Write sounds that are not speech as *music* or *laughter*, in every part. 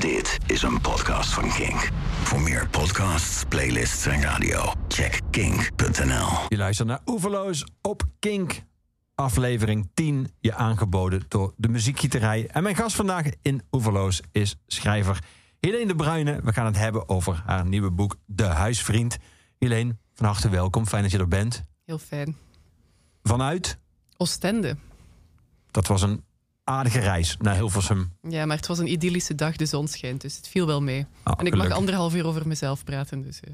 Dit is een podcast van Kink. Voor meer podcasts, playlists en radio, check kink.nl. Je luistert naar Oeverloos op Kink. Aflevering 10, je aangeboden door de muziekgieterij. En mijn gast vandaag in Oeverloos is schrijver Helene de Bruyne. We gaan het hebben over haar nieuwe boek De Huisvriend. Helene, van harte welkom. Fijn dat je er bent. Heel fijn. Vanuit? Oostende. Dat was een aardige reis naar Hilversum. Ja, maar het was een idyllische dag, de zon schijnt, dus het viel wel mee. Oh, en ik mag anderhalf uur over mezelf praten, dus... eh.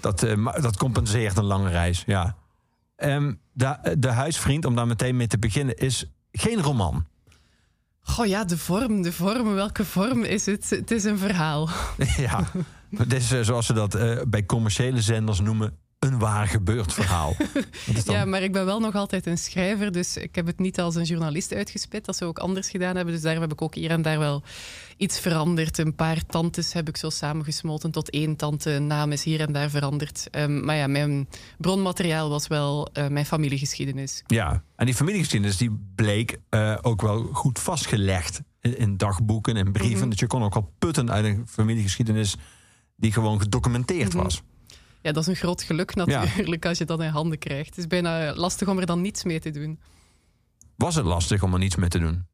Dat, ma- dat compenseert een lange reis, ja. Ehm, de, de Huisvriend, om daar meteen mee te beginnen, is geen roman. Goh ja, de vorm, de vorm. Welke vorm is het? Het is een verhaal. *laughs* ja, *laughs* het is eh, zoals ze dat bij commerciële zenders noemen, een waar gebeurd verhaal. *laughs* Dat dan- Ja, maar ik ben wel nog altijd een schrijver, dus ik heb het niet als een journalist uitgespit, dat ze ook anders gedaan hebben. Dus daar heb ik ook hier en daar wel iets veranderd. Een paar tantes heb ik zo samengesmolten tot één tante. Naam is hier en daar veranderd. Ehm, maar ja, mijn bronmateriaal was wel eh, mijn familiegeschiedenis. Ja, en die familiegeschiedenis die bleek eh, ook wel goed vastgelegd in, in dagboeken en brieven. Mhm. Dus je kon ook wel putten uit een familiegeschiedenis die gewoon gedocumenteerd Mhm. was. Ja, dat is een groot geluk natuurlijk als je dat in handen krijgt. Het is bijna lastig om er dan niets mee te doen. Was het lastig om er niets mee te doen?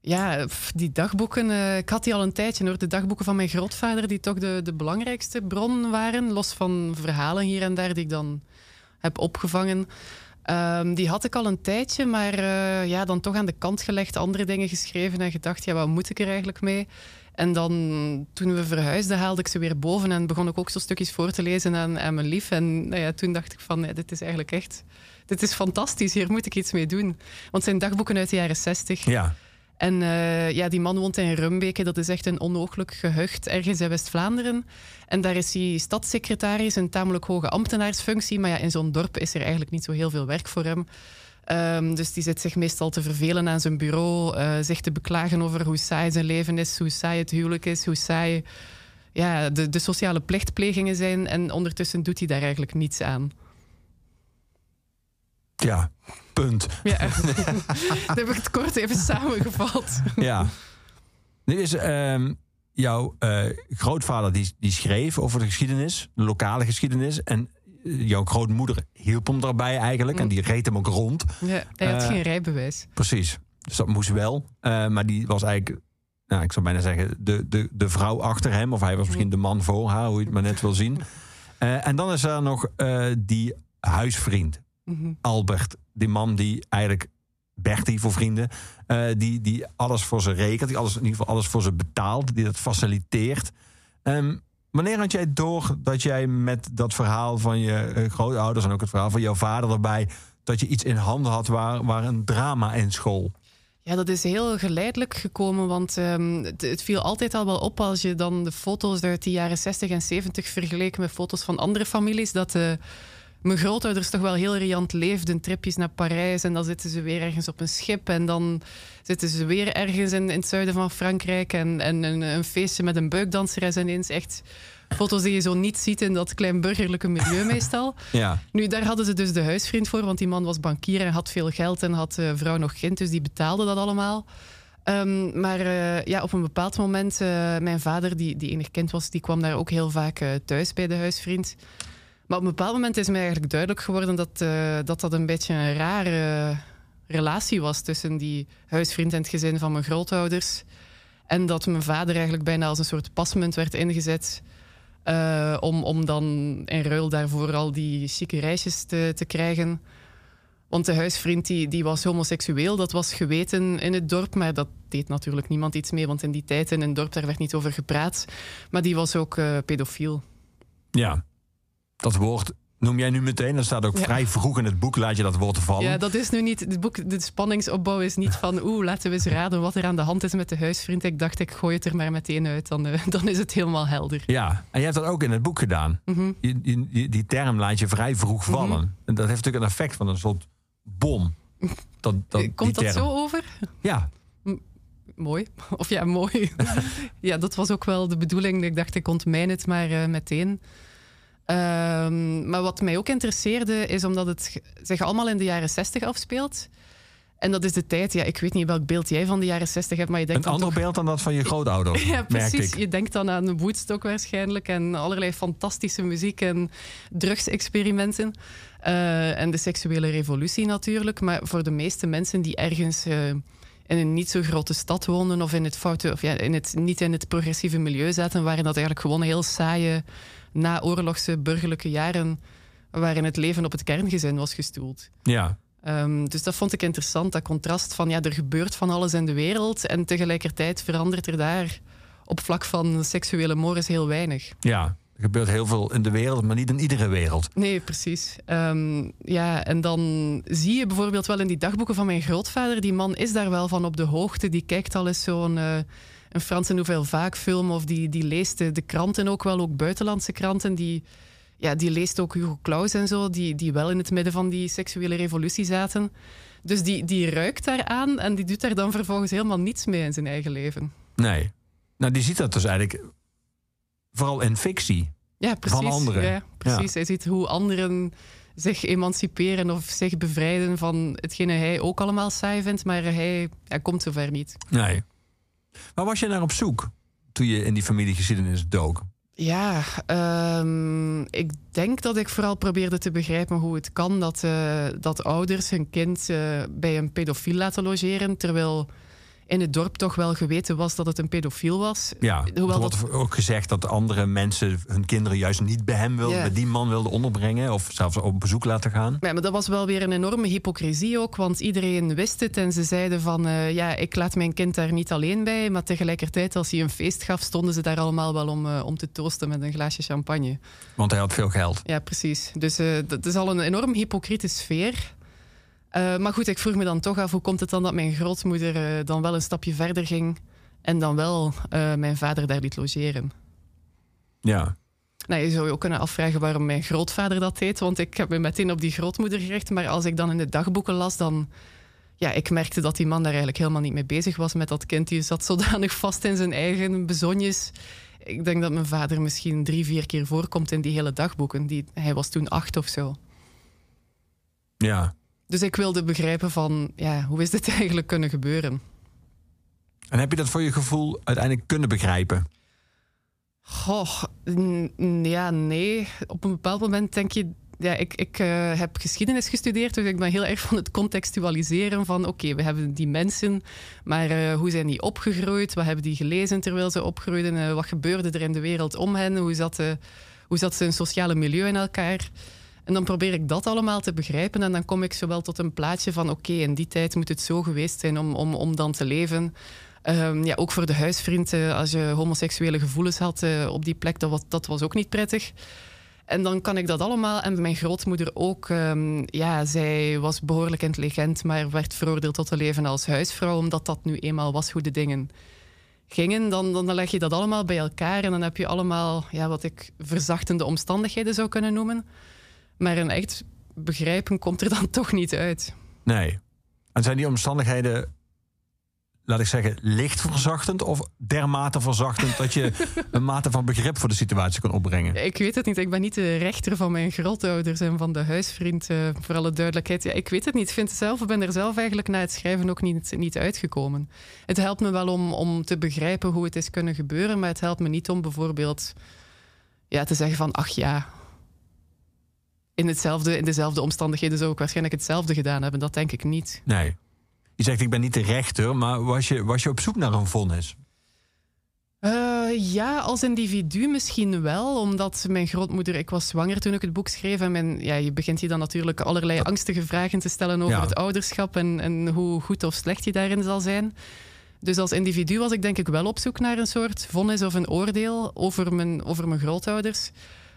Ja, die dagboeken, eh, ik had die al een tijdje hoor. De dagboeken van mijn grootvader, die toch de, de belangrijkste bron waren. Los van verhalen hier en daar die ik dan heb opgevangen. Ehm, die had ik al een tijdje, maar eh, ja, dan toch aan de kant gelegd. Andere dingen geschreven en gedacht, ja, wat moet ik er eigenlijk mee? En dan, toen we verhuisden, haalde ik ze weer boven en begon ik ook zo stukjes voor te lezen aan, aan mijn lief. En nou ja, toen dacht ik van, dit is eigenlijk echt... Dit is fantastisch, hier moet ik iets mee doen. Want het zijn dagboeken uit de jaren zestig. Ja, En eh, ja, die man woont in Rumbeke. Dat is echt een onooglijk gehucht ergens in West-Vlaanderen. En daar is hij stadssecretaris, een tamelijk hoge ambtenaarsfunctie. Maar ja, in zo'n dorp is er eigenlijk niet zo heel veel werk voor hem. Ehm, dus die zit zich meestal te vervelen aan zijn bureau. eh, zich te beklagen over hoe saai zijn leven is, hoe saai het huwelijk is, hoe saai ja, de, de sociale plichtplegingen zijn. En ondertussen doet hij daar eigenlijk niets aan. ja, punt. Ja, *laughs* dan heb ik het kort even samengevat. *laughs* Ja. Nu is ehm, jouw eh, grootvader die, die schreef over de geschiedenis, de lokale geschiedenis. En jouw grootmoeder hielp hem daarbij eigenlijk. En die reed hem ook rond. Ja, hij had Eh, geen rijbewijs. Precies. Dus dat moest wel. Eh, maar die was eigenlijk, nou, ik zou bijna zeggen, de, de, de vrouw achter hem. Of hij was misschien de man voor haar, hoe je het maar net wil zien. *laughs* Eh, en dan is er nog eh, die huisvriend, Mhm. Albert. Die man die eigenlijk, Bertie voor vrienden, eh, die, die alles voor ze rekent. Die alles, in ieder geval alles voor ze betaalt. Die dat faciliteert. Ehm, wanneer had jij door dat jij met dat verhaal van je eh, grootouders... en ook het verhaal van jouw vader erbij... dat je iets in handen had waar, waar een drama in school? Ja, dat is heel geleidelijk gekomen, want ehm, het, viel altijd al wel op als je dan de foto's uit de jaren 60 en 70 vergeleek met foto's van andere families, dat eh, mijn grootouders toch wel heel riant leefden, tripjes naar Parijs en dan zitten ze weer ergens op een schip en dan zitten ze weer ergens in, in het zuiden van Frankrijk en, en een, een feestje met een buikdanseres ineens. Echt foto's die je zo niet ziet in dat klein burgerlijke milieu *laughs* meestal. Ja. Nu, daar hadden ze dus de huisvriend voor, want die man was bankier en had veel geld en had eh, vrouw nog kind, dus die betaalde dat allemaal. Ehm, maar eh, ja, op een bepaald moment, eh, mijn vader, die, die enig kind was, die kwam daar ook heel vaak thuis bij de huisvriend. Maar op een bepaald moment is mij eigenlijk duidelijk geworden dat eh, dat, dat een beetje een rare relatie was tussen die huisvriend en het gezin van mijn grootouders. En dat mijn vader eigenlijk bijna als een soort pasmunt werd ingezet. eh, om, om dan in ruil daarvoor al die chique reisjes te, te krijgen. Want de huisvriend die, die was homoseksueel, dat was geweten in het dorp. Maar dat deed natuurlijk niemand iets mee, want in die tijd in een dorp daar werd niet over gepraat. Maar die was ook eh, pedofiel. Ja. Dat woord noem jij nu meteen. Dat staat ook Ja. vrij vroeg in het boek. Laat je dat woord vallen. Ja, dat is nu niet. Het boek, de spanningsopbouw is niet van. Oeh, laten we eens raden wat er aan de hand is met de huisvriend. Ik dacht, ik gooi het er maar meteen uit. Dan, eh, *laughs* dan is het helemaal helder. Ja, en jij hebt dat ook in het boek gedaan. Mhm. Je, je- die, die term laat je vrij vroeg vallen. En dat heeft natuurlijk een effect van een soort bom. Dat, dat, Komt dat zo over? Ja, Mooi. Of ja, mooi. *laughs* ja, dat was ook wel de bedoeling. Ik dacht, ik ontmijn het maar eh, meteen. Ehm, maar wat mij ook interesseerde, is omdat het zich allemaal in de jaren 60 afspeelt. En dat is de tijd, ja, ik weet niet welk beeld jij van de jaren 60 hebt, maar je denkt Een ander toch- beeld dan dat van je *laughs* grootouders, Ja, precies. ik. Je denkt dan aan Woodstock waarschijnlijk en allerlei fantastische muziek en drugsexperimenten. Eh, en de seksuele revolutie natuurlijk. Maar voor de meeste mensen die ergens eh, in een niet zo grote stad wonen of in het foute, of ja, in het, niet in het progressieve milieu zaten, waren dat eigenlijk gewoon heel saaie naoorlogse burgerlijke jaren waarin het leven op het kerngezin was gestoeld. Ja, Ehm, dus dat vond ik interessant, dat contrast van ja, er gebeurt van alles in de wereld en tegelijkertijd verandert er daar op vlak van seksuele mores heel weinig. ja. Er gebeurt heel veel in de wereld, maar niet in iedere wereld. Nee, precies. Ehm, ja, en dan zie je bijvoorbeeld wel in die dagboeken van mijn grootvader, die man is daar wel van op de hoogte, die kijkt al eens zo'n een Franse Nouvelle Vague film of die, die leest de, de kranten ook wel, ook buitenlandse kranten, die, ja, die leest ook Hugo Claus en zo, die, die wel in het midden van die seksuele revolutie zaten. Dus die, die ruikt daaraan en die doet daar dan vervolgens helemaal niets mee in zijn eigen leven. Nee. Nou, die ziet dat dus eigenlijk vooral in fictie. Ja, precies. anderen. Ja, precies. Hij ziet hoe anderen zich emanciperen of zich bevrijden van hetgene hij ook allemaal saai vindt, maar hij, hij komt zover niet. Nee. Waar was je naar op zoek toen je in die familiegeschiedenis dook? Ja, ehm, ik denk dat ik vooral probeerde te begrijpen hoe het kan dat, eh, dat ouders hun kind eh, bij een pedofiel laten logeren, terwijl in het dorp toch wel geweten was dat het een pedofiel was. Ja, er Hoewel wordt ook gezegd dat andere mensen hun kinderen juist niet bij hem wilden, bij die man wilden onderbrengen of zelfs op bezoek laten gaan. Ja, maar dat was wel weer een enorme hypocrisie ook, want iedereen wist het en ze zeiden van eh, ja, ik laat mijn kind daar niet alleen bij, maar tegelijkertijd als hij een feest gaf, stonden ze daar allemaal wel om, eh, om te toosten met een glaasje champagne. Want hij had veel geld. Ja, precies. Dus eh, dat is al een enorm hypocriete sfeer. Eh, maar goed, ik vroeg me dan toch af hoe komt het dan dat mijn grootmoeder eh, dan wel een stapje verder ging en dan wel eh, mijn vader daar liet logeren. Ja. Nou, je zou je ook kunnen afvragen waarom mijn grootvader dat deed, want ik heb me meteen op die grootmoeder gericht. Maar als ik dan in de dagboeken las, dan... Ja, ik merkte dat die man daar eigenlijk helemaal niet mee bezig was met dat kind. Die zat zodanig vast in zijn eigen bezonjes. Ik denk dat mijn vader misschien drie, vier keer voorkomt in die hele dagboeken. Die, hij was toen acht of zo. Ja. Dus ik wilde begrijpen van, ja, hoe is dit *laughs* eigenlijk kunnen gebeuren? En heb je dat voor je gevoel uiteindelijk kunnen begrijpen? Goh, ja, nee. Op een bepaald moment denk je... Ja, ik ik eh, heb geschiedenis gestudeerd, dus ik ben heel erg van het contextualiseren van... Oké, we hebben die mensen, maar eh, hoe zijn die opgegroeid? Wat hebben die gelezen terwijl ze opgroeiden? Eh, wat gebeurde er in de wereld om hen? Hoe zat, hoe zat zijn sociale milieu in elkaar? En dan probeer ik dat allemaal te begrijpen. En dan kom ik zowel tot een plaatje van... Oké, in die tijd moet het zo geweest zijn om, om, om dan te leven... Ehm, ja, ook voor de huisvriend, eh, als je homoseksuele gevoelens had eh, op die plek, dat was, dat was ook niet prettig. En dan kan ik dat allemaal. En mijn grootmoeder ook. ehm, ja, zij was behoorlijk intelligent, maar werd veroordeeld tot te leven als huisvrouw, omdat dat nu eenmaal was hoe de dingen gingen. Dan, dan leg je dat allemaal bij elkaar en dan heb je allemaal ja, wat ik verzachtende omstandigheden zou kunnen noemen. Maar een echt begrijpen komt er dan *laughs* toch niet uit. Nee. En zijn die omstandigheden, laat ik zeggen, licht verzachtend of dermate verzachtend dat je *laughs* een mate van begrip voor de situatie kan opbrengen? Ik weet het niet. Ik ben niet de rechter van mijn grootouders en van de huisvriend, eh, voor alle duidelijkheid. Ja, ik weet het niet. Ik vind het zelf, ik ben er zelf eigenlijk na het schrijven ook niet, niet uitgekomen. Het helpt me wel om, om te begrijpen hoe het is kunnen gebeuren, maar het helpt me niet om bijvoorbeeld ja, te zeggen van, ach ja, in, hetzelfde, in dezelfde omstandigheden zou ik waarschijnlijk hetzelfde gedaan hebben. Dat denk ik niet. Nee. Je zegt, ik ben niet de rechter, maar was je, was je op zoek naar een vonnis? Eh, ja, als individu misschien wel, omdat mijn grootmoeder, ik was zwanger toen ik het boek schreef en mijn, ja, je begint je dan natuurlijk allerlei angstige vragen te stellen over Ja. het ouderschap en, en hoe goed of slecht je daarin zal zijn. Dus als individu was ik denk ik wel op zoek naar een soort vonnis of een oordeel over mijn, over mijn grootouders.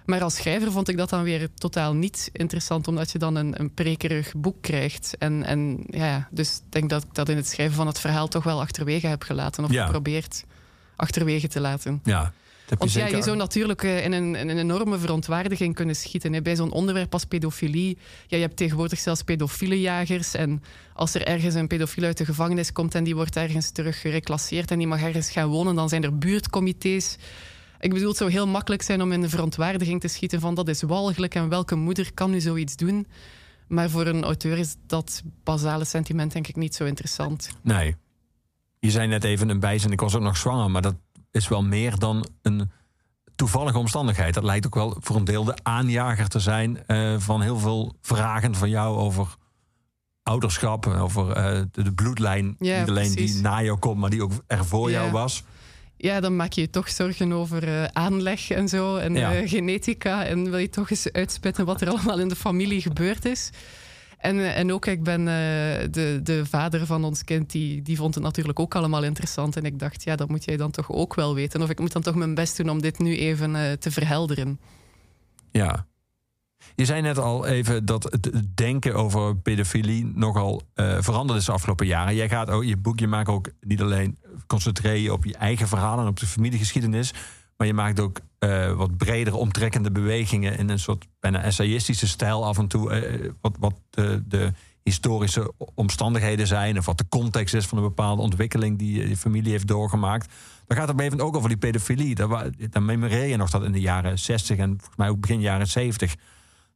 Maar als schrijver vond ik dat dan weer totaal niet interessant, omdat je dan een, een prekerig boek krijgt. En, en ja, dus ik denk dat ik dat in het schrijven van het verhaal toch wel achterwege heb gelaten, of Ja. geprobeerd achterwege te laten. Ja. Dat Want je ja, je zou natuurlijk eh, in een, in een enorme verontwaardiging kunnen schieten. Hè. Bij zo'n onderwerp als pedofilie. Ja, je hebt tegenwoordig zelfs pedofiele jagers. En als er ergens een pedofiel uit de gevangenis komt en die wordt ergens terug gereclasseerd en die mag ergens gaan wonen, dan zijn er buurtcomité's. Ik bedoel, het zou heel makkelijk zijn om in de verontwaardiging te schieten van dat is walgelijk en welke moeder kan nu zoiets doen. Maar voor een auteur is dat basale sentiment denk ik niet zo interessant. Nee. Je zei net even een bijzin, ik was ook nog zwanger, maar dat is wel meer dan een toevallige omstandigheid. Dat lijkt ook wel voor een deel de aanjager te zijn uh, van heel veel vragen van jou over ouderschap, over uh, de, de, bloedlijn. Ja, niet alleen precies. die na jou komt, maar die ook er voor Ja. jou was. Ja, dan maak je je toch zorgen over eh, aanleg en zo. En Ja. eh, genetica. En wil je toch eens uitspitten wat er allemaal in de familie gebeurd is. En, eh, en ook, ik ben de, de vader van ons kind, die, die vond het natuurlijk ook allemaal interessant. En ik dacht, ja, dat moet jij dan toch ook wel weten. Of ik moet dan toch mijn best doen om dit nu even te verhelderen. Ja. Je zei net al even dat het denken over pedofilie nogal eh veranderd is de afgelopen jaren. Jij gaat ook, je boek, je maakt ook niet alleen concentreren op je eigen verhalen en op de familiegeschiedenis, maar je maakt ook eh, wat bredere, omtrekkende bewegingen in een soort bijna essayistische stijl af en toe. eh, wat wat de, de historische omstandigheden zijn of wat de context is van een bepaalde ontwikkeling die je familie heeft doorgemaakt. Dan gaat het moment ook over die pedofilie. Daar, dan memoreer je nog dat in de jaren 60 en volgens mij ook begin jaren 70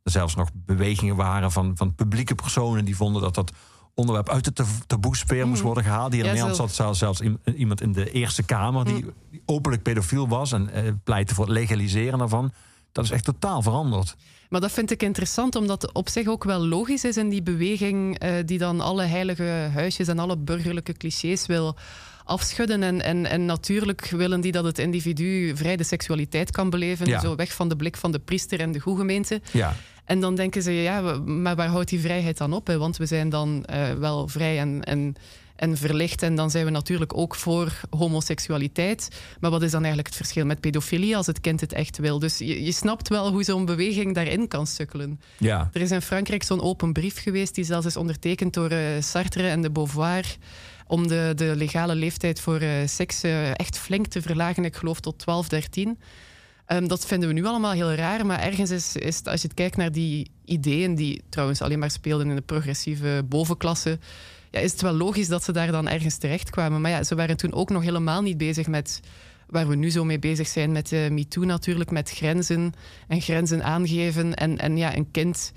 er zelfs nog bewegingen waren van, van publieke personen die vonden dat dat onderwerp uit de tab- taboesfeer moest Mhm. worden gehaald. Hier in Ja, Nederland zat zelfs, iem- iemand in de Eerste Kamer die, die openlijk pedofiel was en eh, pleitte voor het legaliseren daarvan. Dat is echt totaal veranderd. Maar dat vind ik interessant, omdat het op zich ook wel logisch is in die beweging eh, die dan alle heilige huisjes en alle burgerlijke clichés wil afschudden. En, en, en natuurlijk willen die dat het individu vrij de seksualiteit kan beleven. Ja. Zo weg van de blik van de priester en de goegemeente. Ja, En dan denken ze, ja, maar waar houdt die vrijheid dan op? Hè? Want we zijn dan eh, wel vrij en, en, en verlicht. En dan zijn we natuurlijk ook voor homoseksualiteit. Maar wat is dan eigenlijk het verschil met pedofilie als het kind het echt wil? Dus je, je snapt wel hoe zo'n beweging daarin kan sukkelen. ja, Er is in Frankrijk zo'n open brief geweest, die zelfs is ondertekend door eh, Sartre en de Beauvoir. Om de, de legale leeftijd voor eh, seks eh, echt flink te verlagen, ik geloof tot 12, 13. Ehm, dat vinden we nu allemaal heel raar, maar ergens is, is als je kijkt naar die ideeën, die trouwens alleen maar speelden in de progressieve bovenklasse, ja, is het wel logisch dat ze daar dan ergens terechtkwamen. Maar ja, ze waren toen ook nog helemaal niet bezig met waar we nu zo mee bezig zijn met uh, MeToo natuurlijk, met grenzen en grenzen aangeven. En, en ja, een kind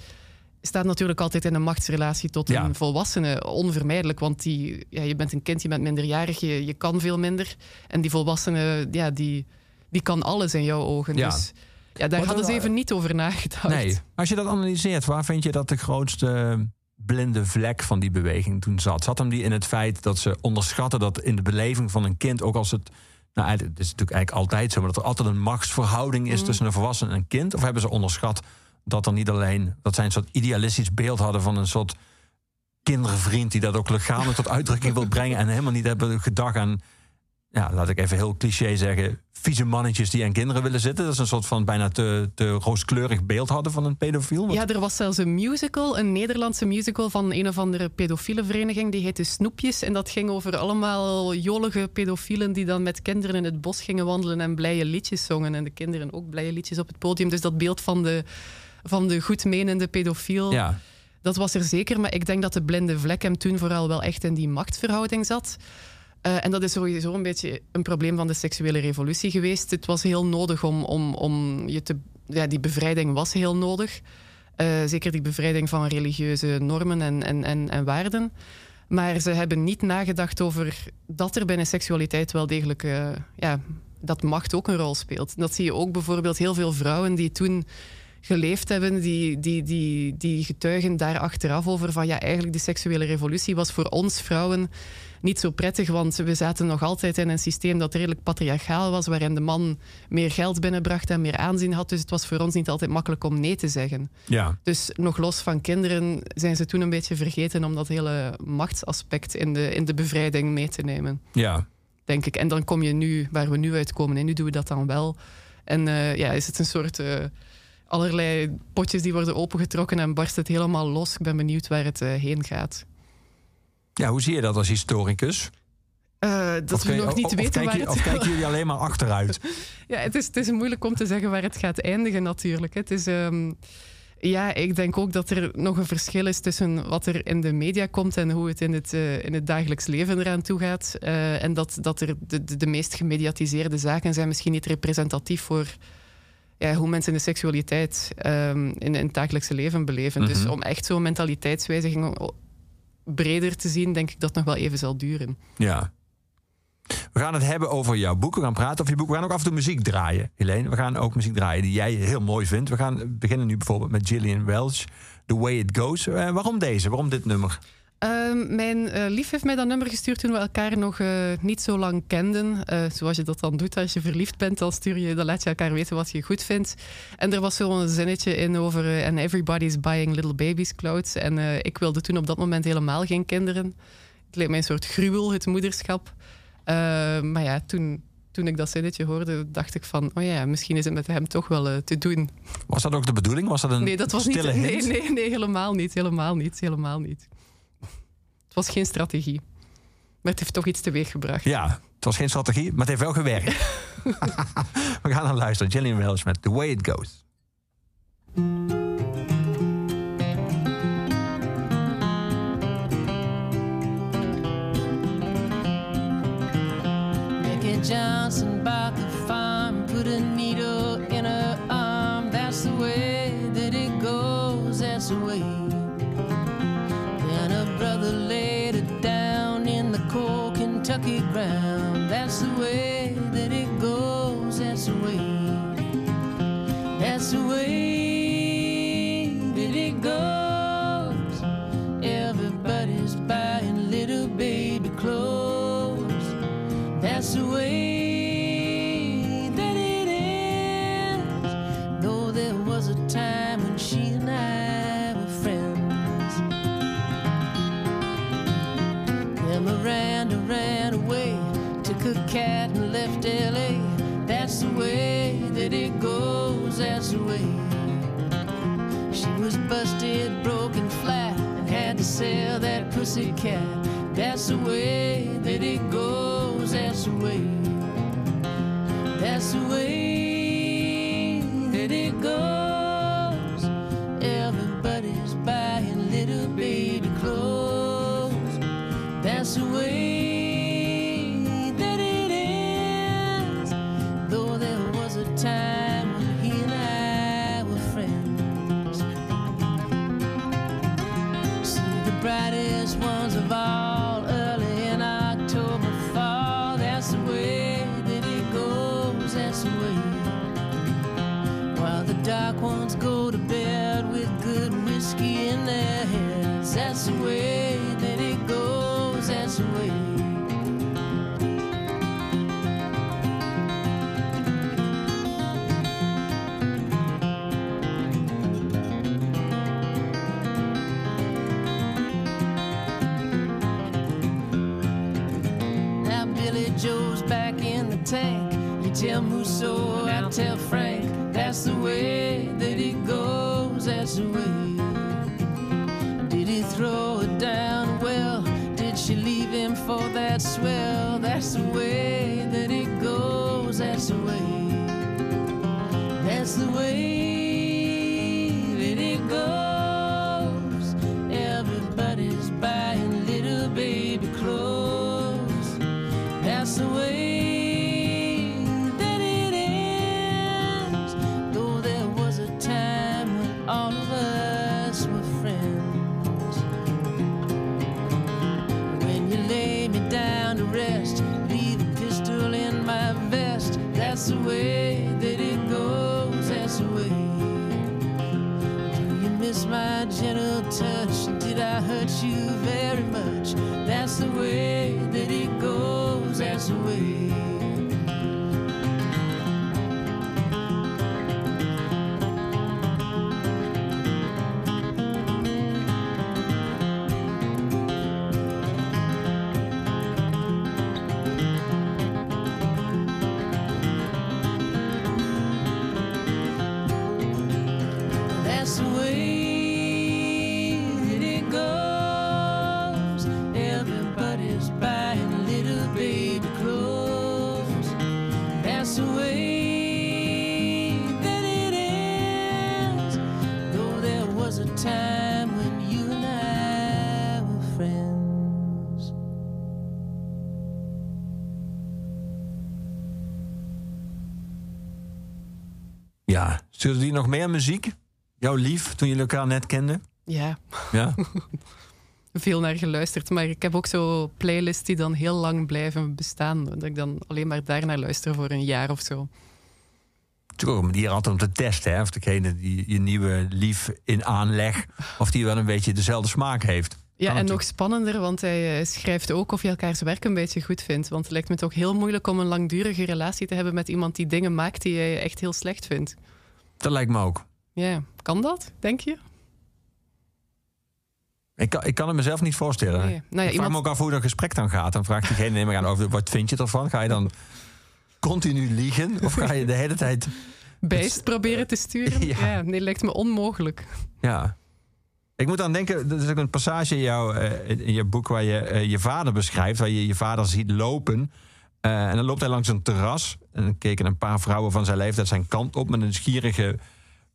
staat natuurlijk altijd in een machtsrelatie tot Ja. een volwassene, onvermijdelijk. Want die, ja, je bent een kind, je bent minderjarig, je, je kan veel minder. En die volwassene, ja, die, die kan alles in jouw ogen. Ja. Dus ja, daar hadden ze even niet over nagedacht. nee. Als je dat analyseert, waar vind je dat de grootste blinde vlek van die beweging toen zat? Zat hem die in het feit dat ze onderschatten dat in de beleving van een kind, ook als het. Nou, het is natuurlijk eigenlijk altijd zo, maar dat er altijd een machtsverhouding is Mhm. tussen een volwassene en een kind? Of hebben ze onderschat dat er niet alleen dat zij een soort idealistisch beeld hadden van een soort kindervriend die dat ook lichamelijk tot uitdrukking wil brengen en helemaal niet hebben gedacht aan, ja, laat ik even heel cliché zeggen, vieze mannetjes die aan kinderen willen zitten. Dat is een soort van bijna te, te rooskleurig beeld hadden van een pedofiel. Ja, er was zelfs een musical, een Nederlandse musical van een of andere pedofiele vereniging. Die heette Snoepjes. En dat ging over allemaal jolige pedofielen die dan met kinderen in het bos gingen wandelen en blije liedjes zongen. En de kinderen ook blije liedjes op het podium. Dus dat beeld van de, van de goedmenende pedofiel, ja. dat was er zeker. Maar ik denk dat de blinde vlek hem toen vooral wel echt in die machtsverhouding zat. Eh, en dat is sowieso een beetje een probleem van de seksuele revolutie geweest. Het was heel nodig om, om, om je te... Ja, die bevrijding was heel nodig. Eh, zeker die bevrijding van religieuze normen en, en, en, en waarden. Maar ze hebben niet nagedacht over dat er binnen seksualiteit wel degelijk... eh, ja, dat macht ook een rol speelt. Dat zie je ook bijvoorbeeld heel veel vrouwen die toen geleefd hebben, die, die, die, die getuigen daar achteraf over van ja, eigenlijk de seksuele revolutie was voor ons vrouwen niet zo prettig, want we zaten nog altijd in een systeem dat redelijk patriarchaal was, waarin de man meer geld binnenbracht en meer aanzien had. Dus het was voor ons niet altijd makkelijk om nee te zeggen. Ja. Dus nog los van kinderen zijn ze toen een beetje vergeten om dat hele machtsaspect in de, in de bevrijding mee te nemen, Ja. denk ik. En dan kom je nu waar we nu uitkomen en nu doen we dat dan wel. En eh, ja, is het een soort... eh, allerlei potjes die worden opengetrokken en barst het helemaal los. Ik ben benieuwd waar het eh, heen gaat. ja, hoe zie je dat als historicus? Eh, dat Of we nog niet of, weten waar het... Of kijken jullie *laughs* alleen maar achteruit? *laughs* Ja, het is, het is moeilijk om te zeggen waar het gaat eindigen natuurlijk. Het is... ehm, ja, ik denk ook dat er nog een verschil is tussen wat er in de media komt en hoe het in het, eh, in het dagelijks leven eraan toe gaat. En dat, dat er de, de, de meest gemediatiseerde zaken zijn misschien niet representatief voor ja, hoe mensen de seksualiteit ehm, in, in het dagelijkse leven beleven. Dus Mhm. om echt zo'n mentaliteitswijziging breder te zien, denk ik dat het nog wel even zal duren. Ja. We gaan het hebben over jouw boek. We gaan praten over je boek. We gaan ook af en toe muziek draaien, Helene. We gaan ook muziek draaien die jij heel mooi vindt. We gaan beginnen nu bijvoorbeeld met Gillian Welch, The Way It Goes. Eh, waarom deze? Waarom dit nummer? Ehm, mijn eh, lief heeft mij dat nummer gestuurd toen we elkaar nog eh, niet zo lang kenden. Eh, zoals je dat dan doet als je verliefd bent, dan, stuur je, dan laat je elkaar weten wat je goed vindt. En er was zo'n zinnetje in over and everybody's buying little babies clothes. En ik wilde toen op dat moment helemaal geen kinderen. Het leek mij een soort gruwel, het moederschap. Eh, maar ja, toen, toen ik dat zinnetje hoorde, dacht ik van... oh ja, misschien is het met hem toch wel te doen. Was dat ook de bedoeling? Was dat een Nee, dat was niet... *laughs* Nee, nee, nee, helemaal niet. Helemaal niet. Helemaal niet. Het was geen strategie. Maar het heeft toch iets teweeg gebracht. Ja, het was geen strategie, maar het heeft wel gewerkt. *laughs* We gaan dan luisteren. Gillian Welch met The Way It Goes. Mickey Johnson bought the farm, put a needle in her arm. That's the way that it goes, that's the way. Then her brother laid her down in the cold Kentucky ground. That's the way that it goes, that's the way. That's the way sell that pussy cat. That's the way that it goes, that's the way. That's the way that it goes. so Stuurde die nog meer muziek? Jouw lief, toen jullie elkaar net kenden? Ja, Ja. *laughs* veel naar geluisterd. Maar ik heb ook zo playlists die dan heel lang blijven bestaan. Dat ik dan alleen maar daar naar luister voor een jaar of zo. Ook een manier altijd om te testen. Hè? Of degene die je nieuwe lief in aanleg... of die wel een beetje dezelfde smaak heeft. Ja, en nog spannender, want hij eh, schrijft ook of je elkaars werk een beetje goed vindt. Want het lijkt me toch heel moeilijk om een langdurige relatie te hebben met iemand die dingen maakt die je echt heel slecht vindt. Dat lijkt me ook. Ja, kan dat, denk je? Ik kan, ik kan het mezelf niet voorstellen. Nee. Nou ja, ik vraag iemand- me ook af hoe dat gesprek dan gaat. Dan vraagt diegene neem ik aan over wat vind je ervan? Ga je dan continu liegen? Of ga je de hele tijd... *laughs* Bijst proberen te sturen? *laughs* Ja. Ja. nee, lijkt me onmogelijk. Ja. Ik moet aan denken, er is ook een passage in, jouw, eh, in je boek waar je eh, je vader beschrijft, waar je je vader ziet lopen. Eh, en dan loopt hij langs een terras. En dan keken een paar vrouwen van zijn leeftijd zijn kant op met een nieuwsgierige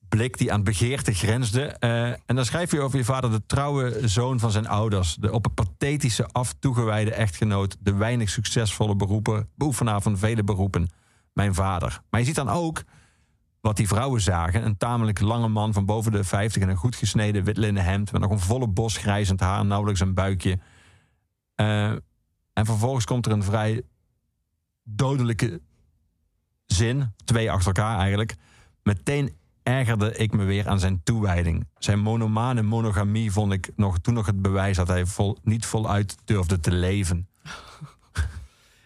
blik die aan begeerte grensde. Eh, en dan schrijf je over je vader, de trouwe zoon van zijn ouders. De op een pathetische af toegewijde echtgenoot. De weinig succesvolle beroepen, beoefenaar van vele beroepen. Mijn vader. Maar je ziet dan ook wat die vrouwen zagen. Een tamelijk lange man van boven de 50 en een goed gesneden wit linnen hemd. Met nog een volle bos grijzend haar, nauwelijks een buikje. Eh, en vervolgens komt er een vrij dodelijke zin. Twee achter elkaar eigenlijk. Meteen ergerde ik me weer aan zijn toewijding. Zijn monomane monogamie vond ik nog, toen nog het bewijs dat hij vol, niet voluit durfde te leven.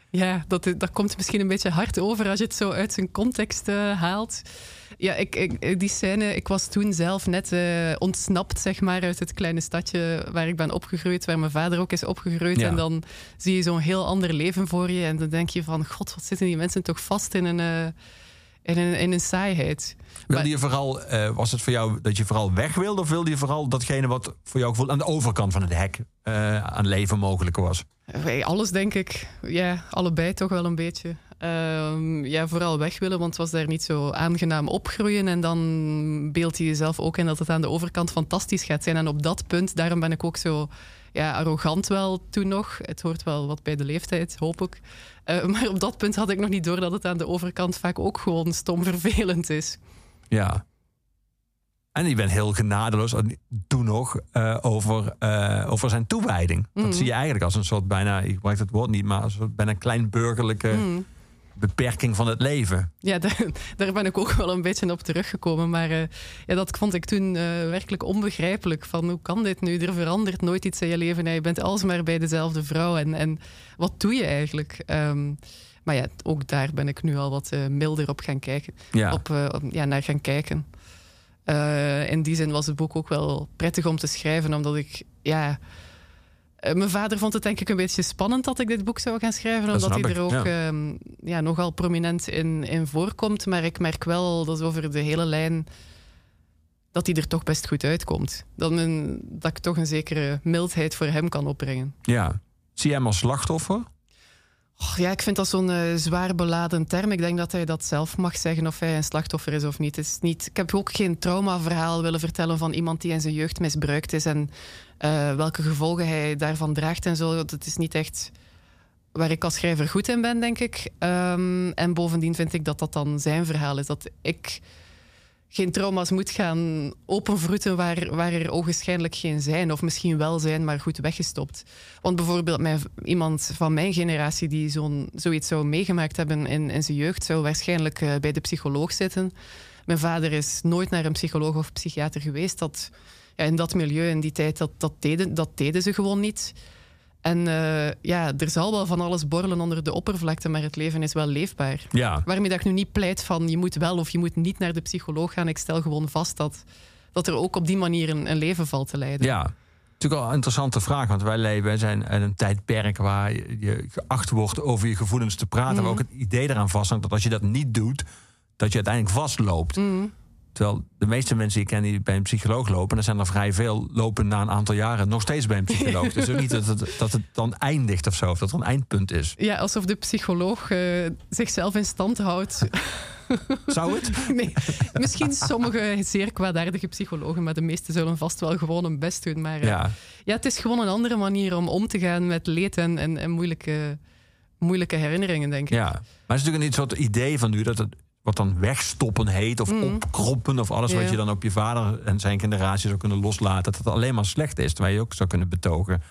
Ja, dat, dat komt misschien een beetje hard over als je het zo uit zijn context eh, haalt. Ja, ik, ik, die scène, ik was toen zelf net eh, ontsnapt, zeg maar, uit het kleine stadje waar ik ben opgegroeid, waar mijn vader ook is opgegroeid. Ja. En dan zie je zo'n heel ander leven voor je. En dan denk je van, god, wat zitten die mensen toch vast in een, eh, in een, in een saaiheid. Wilde je vooral, eh, was het voor jou dat je vooral weg wilde? Of wilde je vooral datgene wat voor jou gevoel aan de overkant van het hek aan leven mogelijk was? Alles denk ik. Ja, allebei toch wel een beetje. Ehm, ja, vooral weg willen, want het was daar niet zo aangenaam opgroeien. En dan beeld je jezelf ook in dat het aan de overkant fantastisch gaat zijn. En op dat punt, daarom ben ik ook zo ja, arrogant wel toen nog. Het hoort wel wat bij de leeftijd, hoop ik. Eh, maar op dat punt had ik nog niet door dat het aan de overkant vaak ook gewoon stom vervelend is. Ja. En je bent heel genadeloos, toen nog, eh, over, eh, over zijn toewijding. Mhm. Dat zie je eigenlijk als een soort bijna, ik gebruik het woord niet, maar als een soort bijna klein burgerlijke Hmm. Beperking van het leven. Ja, *laughs* daar, daar ben ik ook wel een beetje op teruggekomen. Maar eh, ja, dat vond ik toen eh, werkelijk onbegrijpelijk. Van hoe kan dit nu? Er verandert nooit iets in je leven. En je bent alsmaar bij dezelfde vrouw. En, en wat doe je eigenlijk? Ehm, maar ja, ook daar ben ik nu al wat eh, milder op gaan kijken. Ja. Op, op- ja, naar gaan kijken. In die zin was het boek ook wel prettig om te schrijven, omdat ik, ja. Eh, Mijn vader vond het denk ik een beetje spannend dat ik dit boek zou gaan schrijven, Dat omdat hij er ook ja. ehm, ja, nogal prominent in, in voorkomt. Maar ik merk wel dat over de hele lijn dat hij er toch best goed uitkomt. Dat, men, dat ik toch een zekere mildheid voor hem kan opbrengen. ja. Zie je hem als slachtoffer? Ja, ik vind dat zo'n eh, zwaar beladen term. Ik denk dat hij dat zelf mag zeggen of hij een slachtoffer is of niet. Het is niet ik heb ook geen traumaverhaal willen vertellen van iemand die in zijn jeugd misbruikt is en eh, welke gevolgen hij daarvan draagt en zo. Dat is niet echt waar ik als schrijver goed in ben, denk ik. Ehm, en bovendien vind ik dat dat dan zijn verhaal is. Dat ik geen trauma's moet gaan openvroeten waar, waar er ogenschijnlijk geen zijn. Of misschien wel zijn, maar goed weggestopt. Want bijvoorbeeld mijn, iemand van mijn generatie die zo'n, zoiets zou meegemaakt hebben in, in zijn jeugd, zou waarschijnlijk eh, bij de psycholoog zitten. Mijn vader is nooit naar een psycholoog of psychiater geweest. Dat, ja, in dat milieu, in die tijd, dat, dat, deden, dat deden ze gewoon niet. En eh, ja, er zal wel van alles borrelen onder de oppervlakte, maar het leven is wel leefbaar. Ja. Waarmee dat ik nu niet pleit van je moet wel of je moet niet naar de psycholoog gaan. Ik stel gewoon vast dat, dat er ook op die manier een, een leven valt te leiden. Ja. Natuurlijk wel een interessante vraag, want wij leven zijn in een tijdperk waar je, je geacht wordt over je gevoelens te praten. Mhm. Maar ook het idee eraan vasthangt dat als je dat niet doet, dat je uiteindelijk vastloopt. Mhm. Terwijl de meeste mensen die ik ken die bij een psycholoog lopen, en er zijn er vrij veel, lopen na een aantal jaren nog steeds bij een psycholoog. *laughs* Is ook niet dat het, dat het dan eindigt of zo, of dat er een eindpunt is. Ja, alsof de psycholoog eh, zichzelf in stand houdt. *laughs* Zou het? *laughs* nee, misschien sommige zeer kwaadaardige psychologen, maar de meeste zullen vast wel gewoon hun best doen. Maar eh, ja. Ja. het is gewoon een andere manier om om te gaan met leed en, en, en moeilijke, moeilijke herinneringen, denk ik. ja. Maar het is natuurlijk een soort idee van nu dat het wat dan wegstoppen heet, of opkroppen, of alles wat Mm. Je dan op je vader en zijn generatie zou kunnen loslaten, dat het alleen maar slecht is. Terwijl je ook zou kunnen betogen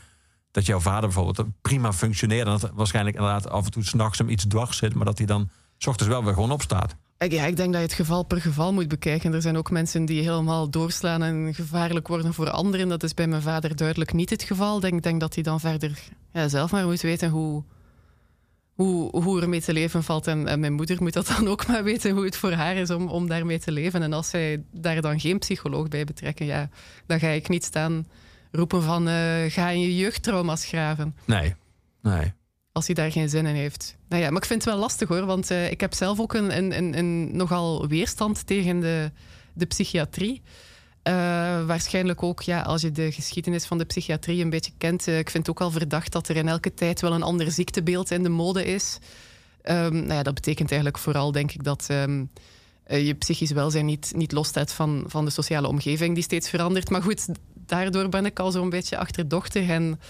dat jouw vader bijvoorbeeld prima functioneerde. En dat waarschijnlijk inderdaad af en toe s'nachts hem iets dwars zit, maar dat hij dan s ochtends wel weer gewoon opstaat. Ik- Ja, ik denk dat je het geval per geval moet bekijken. Er zijn ook mensen die helemaal doorslaan en gevaarlijk worden voor anderen. Dat is bij mijn vader duidelijk niet het geval. Ik denk, denk dat hij dan verder ja, zelf maar moet weten hoe, hoe, hoe er mee te leven valt. En, en mijn moeder moet dat dan ook maar weten hoe het voor haar is om, om daarmee te leven. En als zij daar dan geen psycholoog bij betrekken, ja, dan ga ik niet staan roepen van eh, ga in je jeugdtrauma's graven Nee, nee. als hij daar geen zin in heeft. Nou ja, maar ik vind het wel lastig hoor, want eh, ik heb zelf ook een, een, een, een nogal weerstand tegen de, de psychiatrie. Eh, waarschijnlijk ook, ja, als je de geschiedenis van de psychiatrie een beetje kent. eh, ik vind het ook al verdacht dat er in elke tijd wel een ander ziektebeeld in de mode is. Ehm, nou ja, dat betekent eigenlijk vooral, denk ik, dat ehm, eh, je psychisch welzijn niet, niet losstaat van, van de sociale omgeving die steeds verandert. Maar goed, daardoor ben ik al zo'n beetje achterdochtig en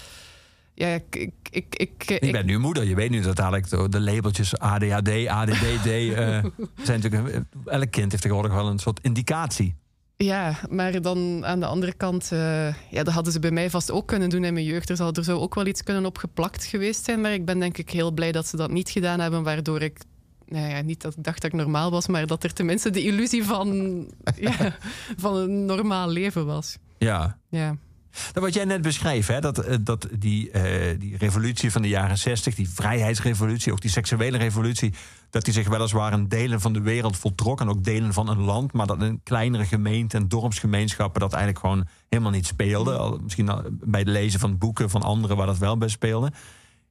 ja, ik, ik, ik, ik, Je bent nu moeder. Je weet nu dat dadelijk de labeltjes ADHD, ADDD *laughs* zijn natuurlijk. Elk kind heeft tegenwoordig wel een soort indicatie. Ja, maar dan aan de andere kant, eh, ja, dat hadden ze bij mij vast ook kunnen doen in mijn jeugd. Er zou, er zou ook wel iets kunnen opgeplakt geweest zijn, maar ik ben denk ik heel blij dat ze dat niet gedaan hebben, waardoor ik, nou ja, niet dat ik dacht dat ik normaal was, maar dat er tenminste de illusie van, *laughs* ja, van een normaal leven was. Ja. Ja. Nou, wat jij net beschreef, hè, dat, eh, dat die, eh, die revolutie van de jaren 60, die vrijheidsrevolutie, ook die seksuele revolutie, dat die zich weliswaar in delen van de wereld voltrok en ook delen van een land, maar dat in kleinere gemeenten en dorpsgemeenschappen dat eigenlijk gewoon helemaal niet speelde. Misschien bij het lezen van boeken van anderen waar dat wel bij speelde.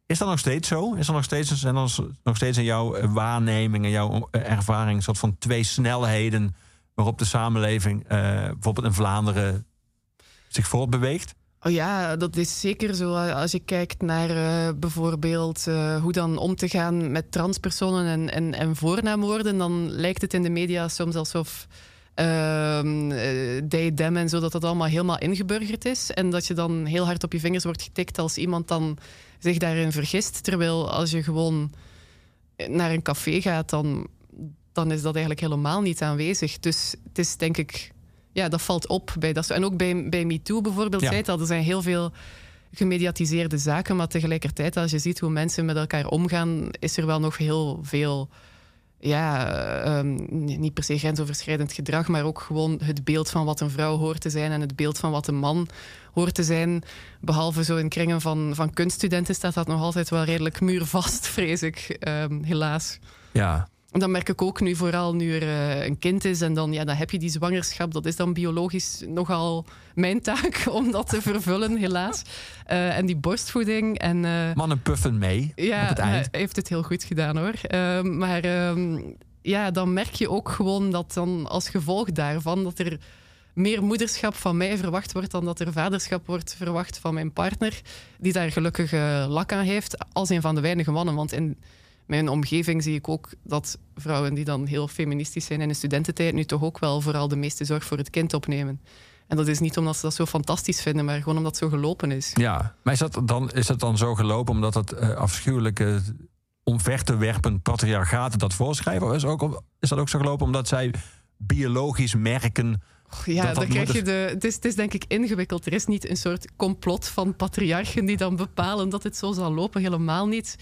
Is dat nog steeds zo? Is er nog steeds, zijn nog steeds in jouw eh, waarneming en jouw ervaring een soort van twee snelheden waarop de samenleving, bijvoorbeeld in Vlaanderen, zich voortbeweegt? Oh ja, dat is zeker zo. Als je kijkt naar eh, bijvoorbeeld eh, hoe dan om te gaan met transpersonen en, en, en voornaamwoorden, dan lijkt het in de media soms alsof ehm eh, they, them en zo, dat dat allemaal helemaal ingeburgerd is. En dat je dan heel hard op je vingers wordt getikt als iemand dan zich daarin vergist. Terwijl als je gewoon naar een café gaat, dan, dan is dat eigenlijk helemaal niet aanwezig. Dus het is denk ik ja, dat valt op bij dat. En ook bij, bij MeToo bijvoorbeeld, Ja. zei het al, er zijn heel veel gemediatiseerde zaken, maar tegelijkertijd, als je ziet hoe mensen met elkaar omgaan, is er wel nog heel veel, ja, ehm, niet per se grensoverschrijdend gedrag, maar ook gewoon het beeld van wat een vrouw hoort te zijn en het beeld van wat een man hoort te zijn. Behalve zo in kringen van, van kunststudenten staat dat nog altijd wel redelijk muurvast, *laughs* vrees ik, ehm, helaas. Ja, dat merk ik ook nu, vooral nu er eh, een kind is. En dan, ja, dan heb je die zwangerschap. Dat is dan biologisch nogal mijn taak *laughs* om dat te vervullen, helaas. Eh, en die borstvoeding. En, eh, mannen puffen mee ja, op het eind. hij heeft het heel goed gedaan hoor. Ehm, maar ehm, ja, dan merk je ook gewoon dat dan als gevolg daarvan dat er meer moederschap van mij verwacht wordt dan dat er vaderschap wordt verwacht van mijn partner, die daar gelukkig lak aan heeft, als een van de weinige mannen. Want in mijn omgeving zie ik ook dat vrouwen die dan heel feministisch zijn in de studententijd nu toch ook wel vooral de meeste zorg voor het kind opnemen. En dat is niet omdat ze dat zo fantastisch vinden, maar gewoon omdat het zo gelopen is. Ja, maar is dat dan, is dat dan zo gelopen omdat het eh, afschuwelijke omver te werpen patriarchaten dat voorschrijven? Of is, ook, is dat ook zo gelopen omdat zij biologisch merken... Ja, dat dan krijg je de. Het is, het is denk ik ingewikkeld. Er is niet een soort complot van patriarchen die dan bepalen dat het zo zal lopen. Helemaal niet. *laughs*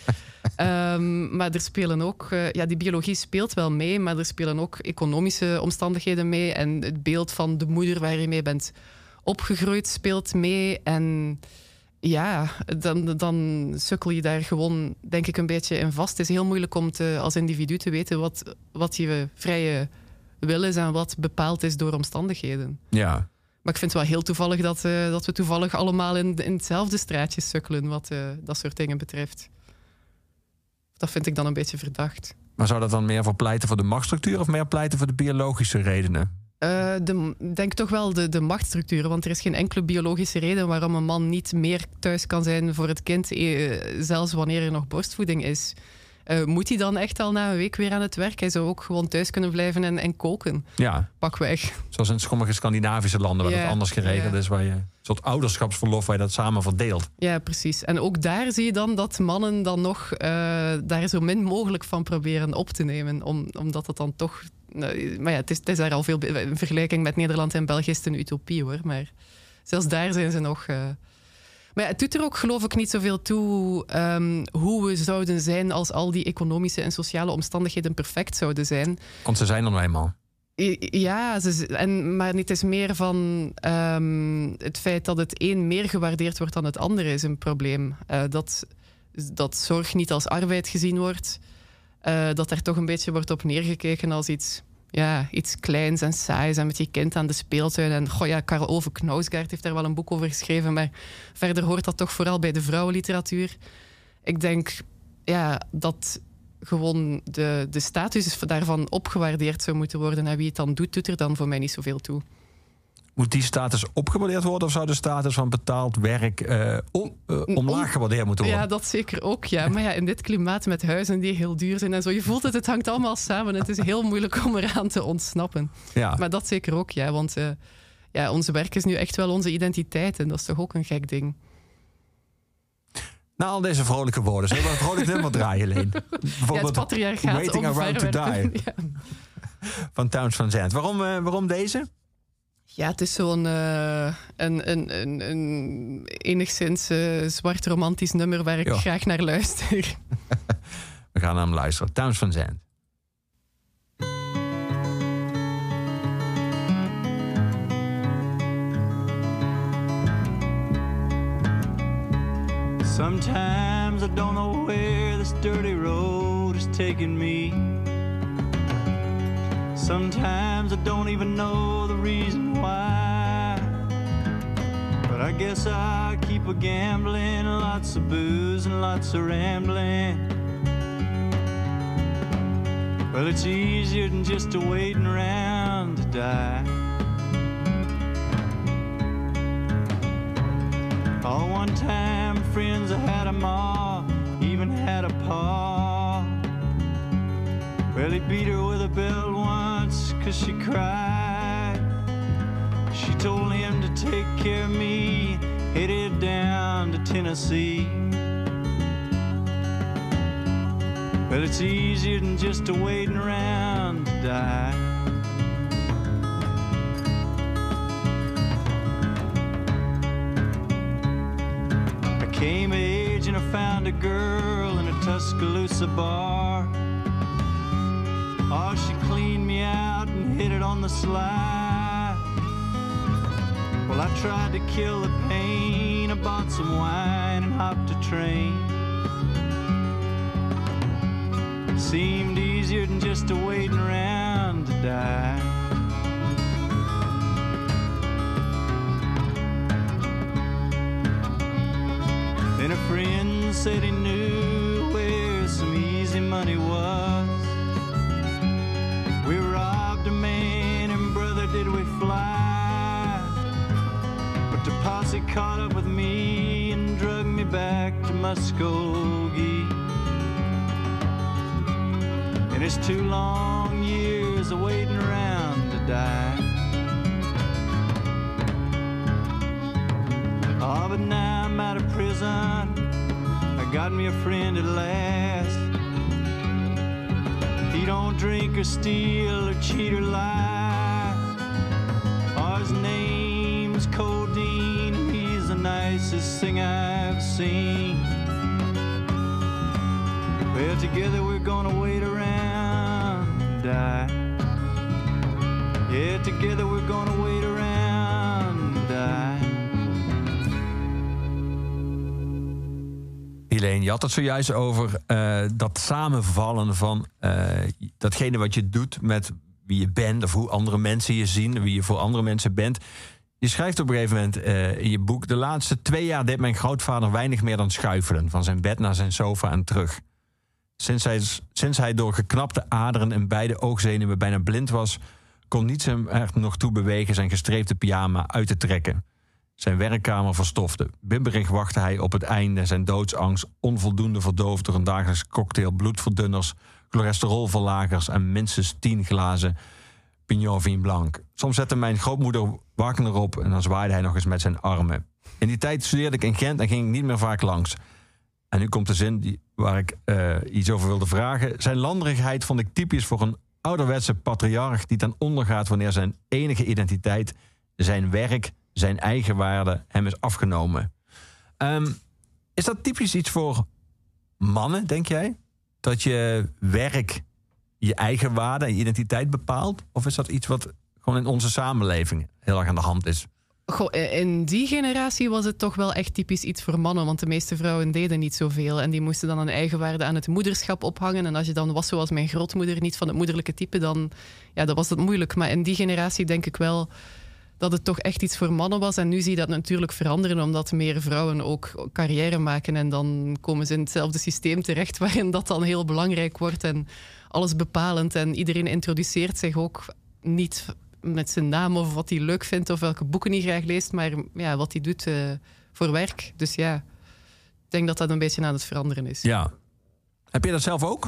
Ehm, maar er spelen ook. eh, ja, die biologie speelt wel mee, maar er spelen ook economische omstandigheden mee. En het beeld van de moeder waar je mee bent opgegroeid speelt mee. En ja, dan, dan sukkel je daar gewoon, denk ik, een beetje in vast. Het is heel moeilijk om te, als individu te weten wat, wat je vrije wil is en wat bepaald is door omstandigheden. Ja, Maar ik vind het wel heel toevallig dat, eh, dat we toevallig allemaal in, in hetzelfde straatje sukkelen wat eh, dat soort dingen betreft. Dat vind ik dan een beetje verdacht. maar zou dat dan meer voor pleiten voor de machtsstructuur... of meer pleiten voor de biologische redenen? De, ik denk toch wel de, de machtsstructuren, want er is geen enkele biologische reden waarom een man niet meer thuis kan zijn voor het kind, eh, zelfs wanneer er nog borstvoeding is. Eh, moet hij dan echt al na een week weer aan het werk? Hij zou ook gewoon thuis kunnen blijven en, en koken. Ja, Pakweg. zoals in sommige Scandinavische landen waar Ja, het anders geregeld ja. is. Waar je een soort ouderschapsverlof waar je dat samen verdeelt. Ja, precies. En ook daar zie je dan dat mannen dan nog eh, daar zo min mogelijk van proberen op te nemen. Om, omdat het dan toch. nou, maar ja, het is, het is daar al veel. In vergelijking met Nederland en België is het een utopie hoor. Maar zelfs daar zijn ze nog. Maar ja, het doet er ook geloof ik niet zoveel toe ehm, hoe we zouden zijn als al die economische en sociale omstandigheden perfect zouden zijn. Want ze zijn nou eenmaal. Ja, ze, en, maar het is meer van ehm, het feit dat het een meer gewaardeerd wordt dan het andere is een probleem. Eh, dat, dat zorg niet als arbeid gezien wordt. Eh, dat er toch een beetje wordt op neergekeken als iets, ja, iets kleins en saais. En met je kind aan de speeltuin. En goh, ja, Karel Ove Knausgaard heeft daar wel een boek over geschreven. Maar verder hoort dat toch vooral bij de vrouwenliteratuur. Ik denk ja, dat gewoon de, de status daarvan opgewaardeerd zou moeten worden. En wie het dan doet, doet er dan voor mij niet zoveel toe. Moet die status opgewaardeerd worden of zou de status van betaald werk om- eh, omlaag gewaardeerd moeten worden? Ja, dat zeker ook, ja. Maar ja, in dit klimaat met huizen die heel duur zijn en zo, je voelt het, het hangt allemaal samen. Het is heel moeilijk om eraan te ontsnappen. Ja. Maar dat zeker ook, ja. Want eh, ja, onze werk is nu echt wel onze identiteit en dat is toch ook een gek ding. Na al deze vrolijke woorden, zullen we een vrolijk nummer *laughs* draaien, Leen? Ja, het patriarchaat Waiting Around to Die. *laughs* Ja. van Towns van Zandt. Waarom, waarom deze? Ja, het is zo'n eh, een, een, een, een enigszins eh, zwart romantisch nummer waar ik graag naar luister. *laughs* We gaan naar hem luisteren. Towns van Zandt. Sometimes I don't know where this dirty road is taking me. Sometimes I don't even know the reason. But I guess I keep a gambling, lots of booze and lots of rambling. Well, it's easier than just a waiting around to die. All one time friends, I had a ma, even had a pa. Well, he beat her with a belt once, cause she cried. She told him to take care of me, headed down to Tennessee. Well, it's easier than just a waiting around to die. I came of age and I found a girl in a Tuscaloosa bar. Oh, she cleaned me out and hit it on the slide. I tried to kill the pain. I bought some wine and hopped a train. Seemed easier than just waiting around to die. Then a friend said he knew caught up with me and drug me back to Muskogee. And it's two long years of waiting around to die. Oh, but now I'm out of prison. I got me a friend at last. He don't drink or steal or cheat or lie. Nicest thing I've seen. Well, together we're gonna wait around and die. Yeah, together we're gonna wait around die. Helene, je had het zojuist over eh, dat samenvallen van eh, datgene wat je doet met wie je bent, of hoe andere mensen je zien, wie je voor andere mensen bent. Je schrijft op een gegeven moment eh, in je boek: De laatste twee jaar deed mijn grootvader weinig meer dan schuifelen, van zijn bed naar zijn sofa en terug. Sinds hij, sinds hij door geknapte aderen en beide oogzenuwen bijna blind was, kon niets hem er nog toe bewegen zijn gestreepte pyjama uit te trekken. zijn werkkamer verstofte. Bibberig wachtte hij op het einde, zijn doodsangst onvoldoende verdoofd door een dagelijks cocktail bloedverdunners, cholesterolverlagers en minstens tien glazen Pignon Vin Blanc. Soms zette mijn grootmoeder Wagner op en dan zwaaide hij nog eens met zijn armen. In die tijd studeerde ik in Gent en ging ik niet meer vaak langs. En nu komt de zin die, waar ik eh, iets over wilde vragen. Zijn landerigheid vond ik typisch voor een ouderwetse patriarch die ten onder gaat wanneer zijn enige identiteit, zijn werk, zijn eigen waarde hem is afgenomen. Ehm, is dat typisch iets voor mannen, denk jij? Dat je werk je eigen waarde en identiteit bepaalt? Of is dat iets wat gewoon in onze samenleving heel erg aan de hand is? Goh, in die generatie was het toch wel echt typisch iets voor mannen, want de meeste vrouwen deden niet zoveel en die moesten dan een eigenwaarde aan het moederschap ophangen. En als je dan was zoals mijn grootmoeder, niet van het moederlijke type, dan, ja, dan was dat moeilijk. Maar in die generatie denk ik wel dat het toch echt iets voor mannen was. En nu zie je dat natuurlijk veranderen, omdat meer vrouwen ook carrière maken en dan komen ze in hetzelfde systeem terecht *laughs* waarin dat dan heel belangrijk wordt en alles bepalend. En iedereen introduceert zich ook niet met zijn naam of wat hij leuk vindt of welke boeken hij graag leest, maar ja, wat hij doet uh, voor werk. Dus ja, ik denk dat dat een beetje aan het veranderen is. Ja. Heb je dat zelf ook?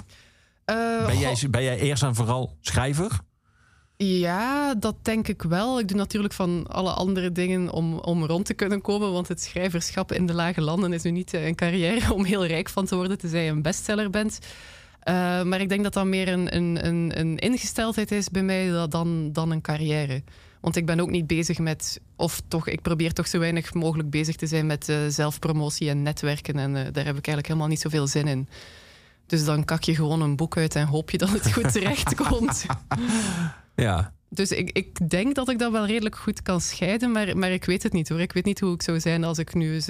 Uh, ben, jij, ben jij eerst en vooral schrijver? Ja, dat denk ik wel. Ik doe natuurlijk van alle andere dingen om, om rond te kunnen komen. Want het schrijverschap in de lage landen is nu niet een carrière *laughs* om heel rijk van te worden, tenzij je een bestseller bent. Uh, maar ik denk dat dat meer een, een, een, een ingesteldheid is bij mij dan, dan een carrière. Want ik ben ook niet bezig met, of toch, ik probeer toch zo weinig mogelijk bezig te zijn met uh, zelfpromotie en netwerken. En uh, daar heb ik eigenlijk helemaal niet zoveel zin in. Dus dan kak je gewoon een boek uit en hoop je dat het goed *laughs* terecht komt. Ja. Dus ik, ik denk dat ik dat wel redelijk goed kan scheiden, maar, maar ik weet het niet hoor. Ik weet niet hoe ik zou zijn als ik nu eens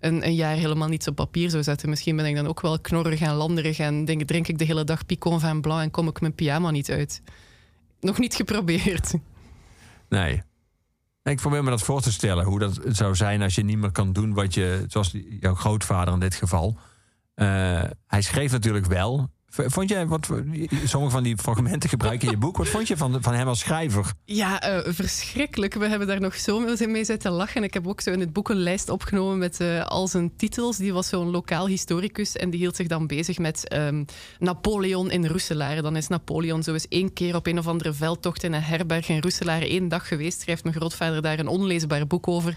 een, een, jaar helemaal niets op papier zou zetten. Misschien ben ik dan ook wel knorrig en landerig en denk, drink ik de hele dag Picon van Blanc en kom ik mijn pyjama niet uit. Nog niet geprobeerd. Nee. Ik probeer me dat voor te stellen, hoe dat zou zijn als je niet meer kan doen wat je, zoals jouw grootvader in dit geval. Uh, hij schreef natuurlijk wel, Vond jij wat sommige van die fragmenten gebruiken in je boek? Wat vond je van, van hem als schrijver? Ja, uh, verschrikkelijk. We hebben daar nog zo mee zitten lachen. Ik heb ook zo in het boek een lijst opgenomen met uh, al zijn titels. Die was zo'n lokaal historicus en die hield zich dan bezig met um, Napoleon in Roeselaar. Dan is Napoleon zo eens één keer op een of andere veldtocht in een herberg in Roeselaar één dag geweest. Schrijft mijn grootvader daar een onleesbaar boek over.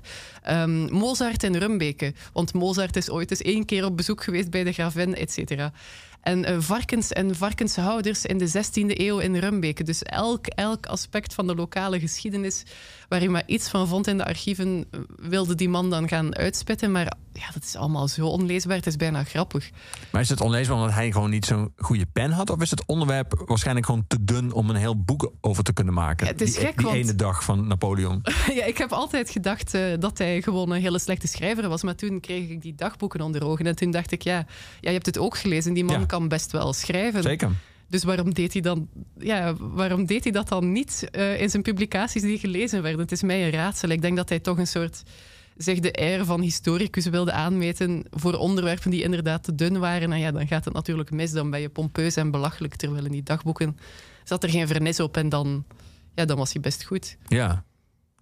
Um, Mozart in Rumbeke. Want Mozart is ooit eens één keer op bezoek geweest bij de gravin, et cetera. En uh, varkens en varkenshouders in de 16e eeuw in Rumbeke. Dus elk, elk aspect van de lokale geschiedenis waar je maar iets van vond in de archieven, wilde die man dan gaan uitspitten. Maar ja, dat is allemaal zo onleesbaar. Het is bijna grappig. Maar is het onleesbaar omdat hij gewoon niet zo'n goede pen had? Of is het onderwerp waarschijnlijk gewoon te dun om een heel boek over te kunnen maken? Ja, het is die, gek, die want... ene dag van Napoleon. *laughs* ja, ik heb altijd gedacht uh, dat hij gewoon een hele slechte schrijver was. Maar toen kreeg ik die dagboeken onder ogen. En toen dacht ik, ja, ja je hebt het ook gelezen. Die man Ja. kan best wel schrijven. Zeker. Dus waarom deed hij, dan, ja, waarom deed hij dat dan niet uh, in zijn publicaties die gelezen werden? Het is mij een raadsel. Ik denk dat hij toch een soort zich de air van historicus wilde aanmeten voor onderwerpen die inderdaad te dun waren. En ja, dan gaat het natuurlijk mis. Dan ben je pompeus en belachelijk. Terwijl in die dagboeken zat er geen vernis op en dan, ja, dan was hij best goed. Ja,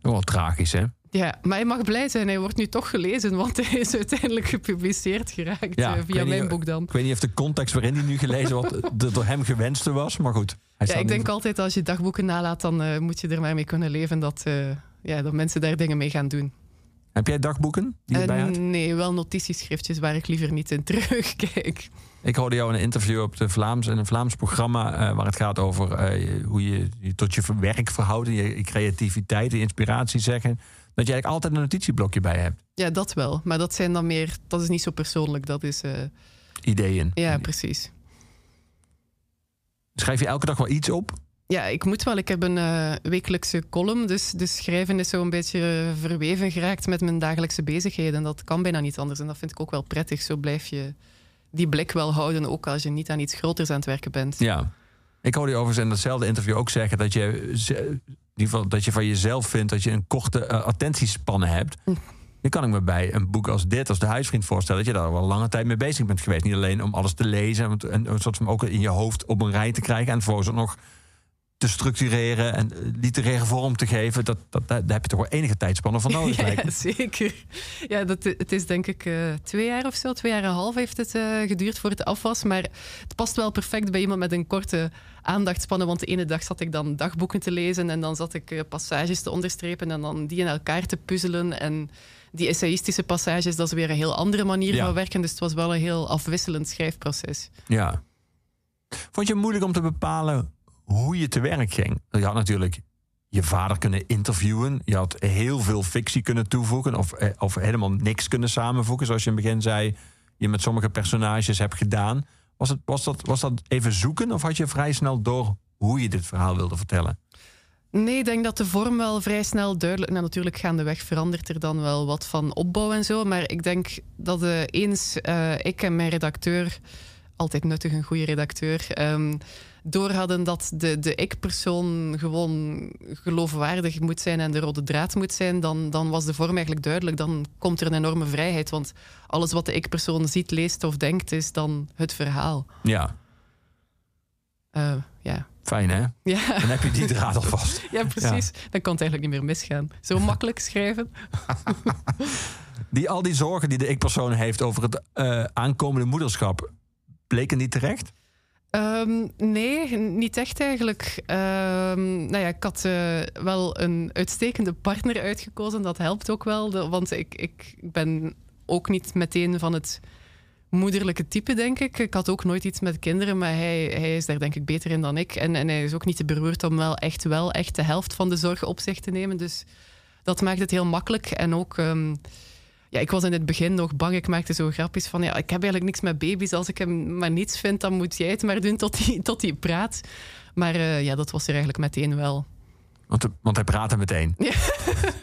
wel tragisch hè? Ja, maar hij mag blij zijn. Hij wordt nu toch gelezen, want hij is uiteindelijk gepubliceerd geraakt Ja, eh, via mijn niet- boek dan. Ik weet niet of de context waarin hij nu gelezen wordt *laughs* de door hem gewenste was, maar goed. Hij Ja, ik denk altijd als je dagboeken nalaat, dan eh, moet je er maar mee kunnen leven dat, eh, ja, dat mensen daar dingen mee gaan doen. Heb jij dagboeken die je nee, wel notitieschriftjes waar ik liever niet in *laughs* terugkijk. Ik hoorde jou in een interview op de Vlaams, in een Vlaams programma waar het gaat over hoe je je tot je werk verhoudt, en je, je creativiteit, je inspiratie zeggen. Dat je eigenlijk altijd een notitieblokje bij hebt. Ja, dat wel. Maar dat zijn dan meer, dat is niet zo persoonlijk. Dat is, eh, Ideeën. ja, precies. Schrijf je elke dag wel iets op? Ja, ik moet wel. Ik heb een eh, wekelijkse column. Dus, dus schrijven is zo een beetje eh, verweven geraakt met mijn dagelijkse bezigheden. En dat kan bijna niet anders. En dat vind ik ook wel prettig. Zo blijf je die blik wel houden, ook als je niet aan iets groters aan het werken bent. Ja. Ik hoorde je overigens in datzelfde interview ook zeggen dat je, in ieder geval, dat je van jezelf vindt dat je een korte eh, attentiespannen hebt. Hm. Nu kan ik me bij een boek als dit, als De Huisvriend, voorstellen dat je daar wel lange tijd mee bezig bent geweest. Niet alleen om alles te lezen en een soort van ook in je hoofd op een rij te krijgen en vervolgens ook nog te structureren en eh, literaire vorm te geven, dat, dat, daar heb je toch wel enige tijdspannen van nodig. *laughs* ja, zeker. Ja, dat, het is denk ik eh, twee jaar of zo, twee jaar en een half heeft het eh, geduurd voor het af was. Maar het past wel perfect bij iemand met een korte aandachtspannen. Want de ene dag zat ik dan dagboeken te lezen en dan zat ik eh, passages te onderstrepen en dan die in elkaar te puzzelen. En die essayistische passages, dat is weer een heel andere manier Ja. van werken. Dus het was wel een heel afwisselend schrijfproces. Ja. Vond je het moeilijk om te bepalen hoe je te werk ging? Je had natuurlijk je vader kunnen interviewen. Je had heel veel fictie kunnen toevoegen. Of, eh, of helemaal niks kunnen samenvoegen. Zoals je in het begin zei, je met sommige personages hebt gedaan. Was, het, was, dat, was dat even zoeken? Of had je vrij snel door hoe je dit verhaal wilde vertellen? Nee, ik denk dat de vorm wel vrij snel duidelijk... Nou, natuurlijk gaandeweg verandert er dan wel wat van opbouw en zo. Maar ik denk dat eh, eens eh, ik en mijn redacteur... Altijd nuttig, een goede redacteur... ehm door hadden dat de, de ik-persoon gewoon geloofwaardig moet zijn... en de rode draad moet zijn, dan, dan was de vorm eigenlijk duidelijk. Dan komt er een enorme vrijheid. Want alles wat de ik-persoon ziet, leest of denkt... is dan het verhaal. Ja, Eh, ja. fijn hè? Ja. Dan heb je die draad alvast. *laughs* Ja, precies. Dan kan het eigenlijk niet meer misgaan. Zo *laughs* makkelijk schrijven. *laughs* Die, al die zorgen die de ik-persoon heeft over het eh, aankomende moederschap... bleken niet terecht? Ehm, nee, niet echt eigenlijk. Ehm, nou ja, ik had eh, wel een uitstekende partner uitgekozen. Dat helpt ook wel. want ik, ik ben ook niet meteen van het moederlijke type, denk ik. Ik had ook nooit iets met kinderen, maar hij, hij is daar denk ik beter in dan ik. En, en hij is ook niet te beroerd om wel echt, wel echt de helft van de zorg op zich te nemen. Dus dat maakt het heel makkelijk. En ook... ehm, ja, ik was in het begin nog bang. Ik maakte zo grapjes van... Ja, ik heb eigenlijk niks met baby's. Als ik hem maar niets vind, dan moet jij het maar doen tot hij, tot hij praat. Maar eh, ja, dat was er eigenlijk meteen wel. Want, want hij praatte meteen. Maar *laughs*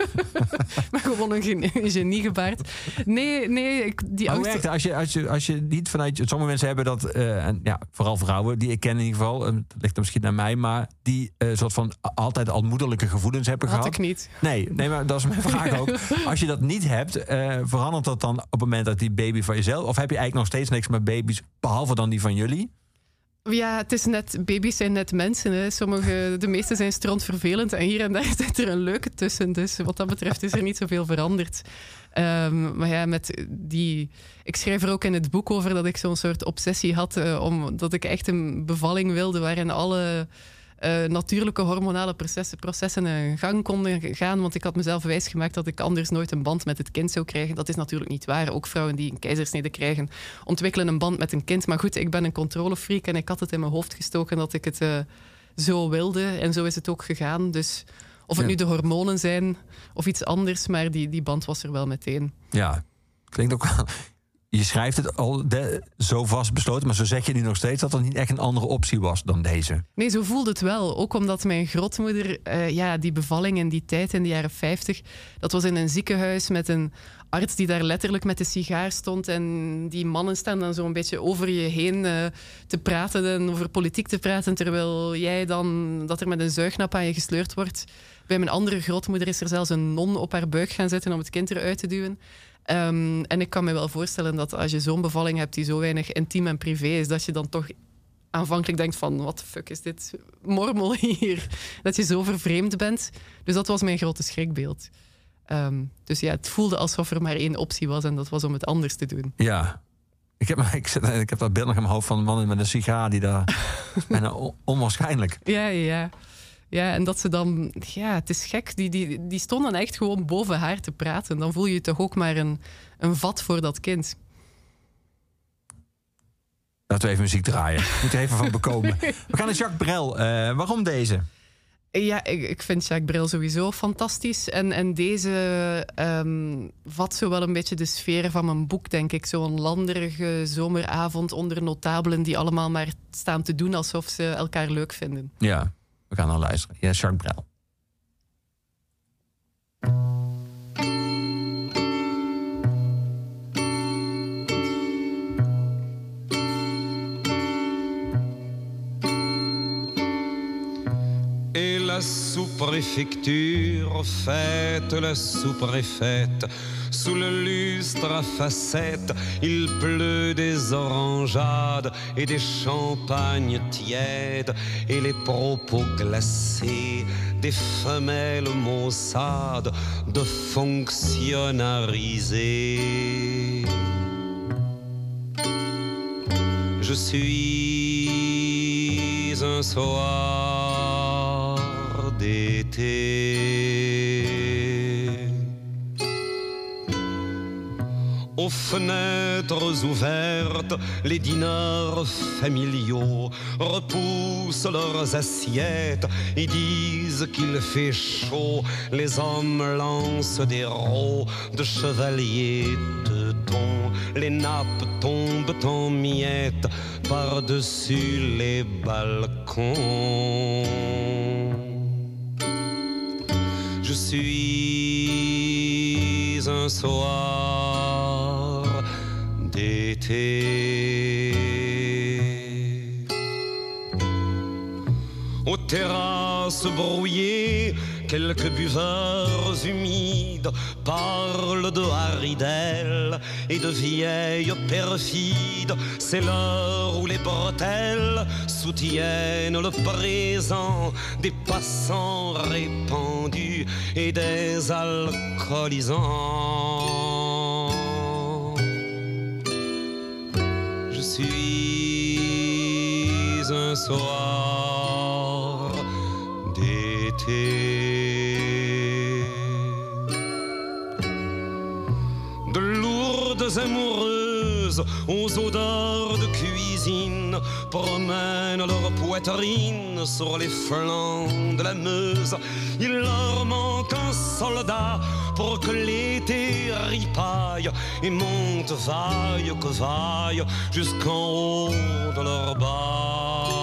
*laughs* gewoon een, genie- een geniegebaard. Nee, nee, ik, die hoe als je, als, je, als je niet vanuit... Sommige mensen hebben dat, eh, en ja, vooral vrouwen, die ik ken in ieder geval... en het ligt er misschien naar mij, maar die eh soort van altijd al moederlijke gevoelens hebben had gehad. ik niet. Nee, nee, maar dat is mijn vraag ook. *laughs* Als je dat niet hebt, eh, verandert dat dan op het moment dat die baby van jezelf... of heb je eigenlijk nog steeds niks met baby's, behalve dan die van jullie? Ja, het is net... Baby's zijn net mensen. Hè. Sommige, de meeste zijn strontvervelend. En hier en daar *laughs* zit er een leuke tussen. Dus wat dat betreft is er niet zoveel veranderd. Ehm, maar ja, met die... Ik schrijf er ook in het boek over dat ik zo'n soort obsessie had... eh, om, dat ik echt een bevalling wilde waarin alle... eh, natuurlijke hormonale processen, processen in gang konden gaan. Want ik had mezelf wijsgemaakt dat ik anders nooit een band met het kind zou krijgen. Dat is natuurlijk niet waar. Ook vrouwen die een keizersnede krijgen, ontwikkelen een band met een kind. Maar goed, ik ben een controlefreak en ik had het in mijn hoofd gestoken dat ik het eh, zo wilde. En zo is het ook gegaan. Dus of het Ja. nu de hormonen zijn of iets anders, maar die, die band was er wel meteen. Ja, klinkt ook wel... Je schrijft het al de- zo vast besloten, maar zo zeg je nu nog steeds... dat er niet echt een andere optie was dan deze. Nee, zo voelde het wel. Ook omdat mijn grootmoeder, eh, ja, die bevalling in die tijd, in de jaren 50, dat was in een ziekenhuis met een arts die daar letterlijk met de sigaar stond. En die mannen staan dan zo een beetje over je heen eh, te praten en over politiek te praten, terwijl jij dan, dat er met een zuignap aan je gesleurd wordt. Bij mijn andere grootmoeder is er zelfs een non op haar buik gaan zitten om het kind eruit te duwen. Ehm, en ik kan me wel voorstellen dat als je zo'n bevalling hebt die zo weinig intiem en privé is, dat je dan toch aanvankelijk denkt van... wat de fuck is dit mormel hier? Dat je zo vervreemd bent. Dus dat was mijn grote schrikbeeld. Ehm, dus ja, het voelde alsof er maar één optie was... en dat was om het anders te doen. Ja. Ik heb, *laughs* ik, zit, ik heb dat beeld nog in mijn hoofd van een man met een sigaar... die daar *laughs* on- onwaarschijnlijk... Ja, ja, ja. En dat ze dan... Ja, het is gek. Die, die, die stonden echt gewoon boven haar te praten. Dan voel je je toch ook maar een, een vat voor dat kind. Laten we even muziek draaien. *laughs* Moet er even van bekomen. We gaan naar Jacques Brel. Eh, waarom deze? Ja, ik, ik vind Jacques Brel sowieso fantastisch. En, en deze ehm, vat zo wel een beetje de sfeer van mijn boek, denk ik. Zo'n landerige zomeravond onder notabelen die allemaal maar staan te doen alsof ze elkaar leuk vinden. Ja, we gaan naar luisteren. Ja, Jacques Brel. La sous-préfecture fête la sous-préfète. Sous le lustre à facettes, il pleut des orangeades et des champagnes tièdes et les propos glacés des femelles maussades de fonctionnariser. Je suis un soir d'été. Aux fenêtres ouvertes, les dîneurs familiaux repoussent leurs assiettes et disent qu'il fait chaud. Les hommes lancent des rots de chevaliers de thon. Les nappes tombent en miettes par-dessus les balcons. Suis un soir d'été. Aux terrasses brouillées, quelques buveurs humides parlent de haridelles et de vieilles perfides. C'est l'heure où les bretelles soutiennent le présent des passants répandus et des alcoolisants. Je suis un soir d'été. Amoureuses aux odeurs de cuisine promènent leur poitrine sur les flancs de la Meuse. Il leur manque un soldat pour que l'été ripaille et monte vaille que vaille jusqu'en haut de leur bas.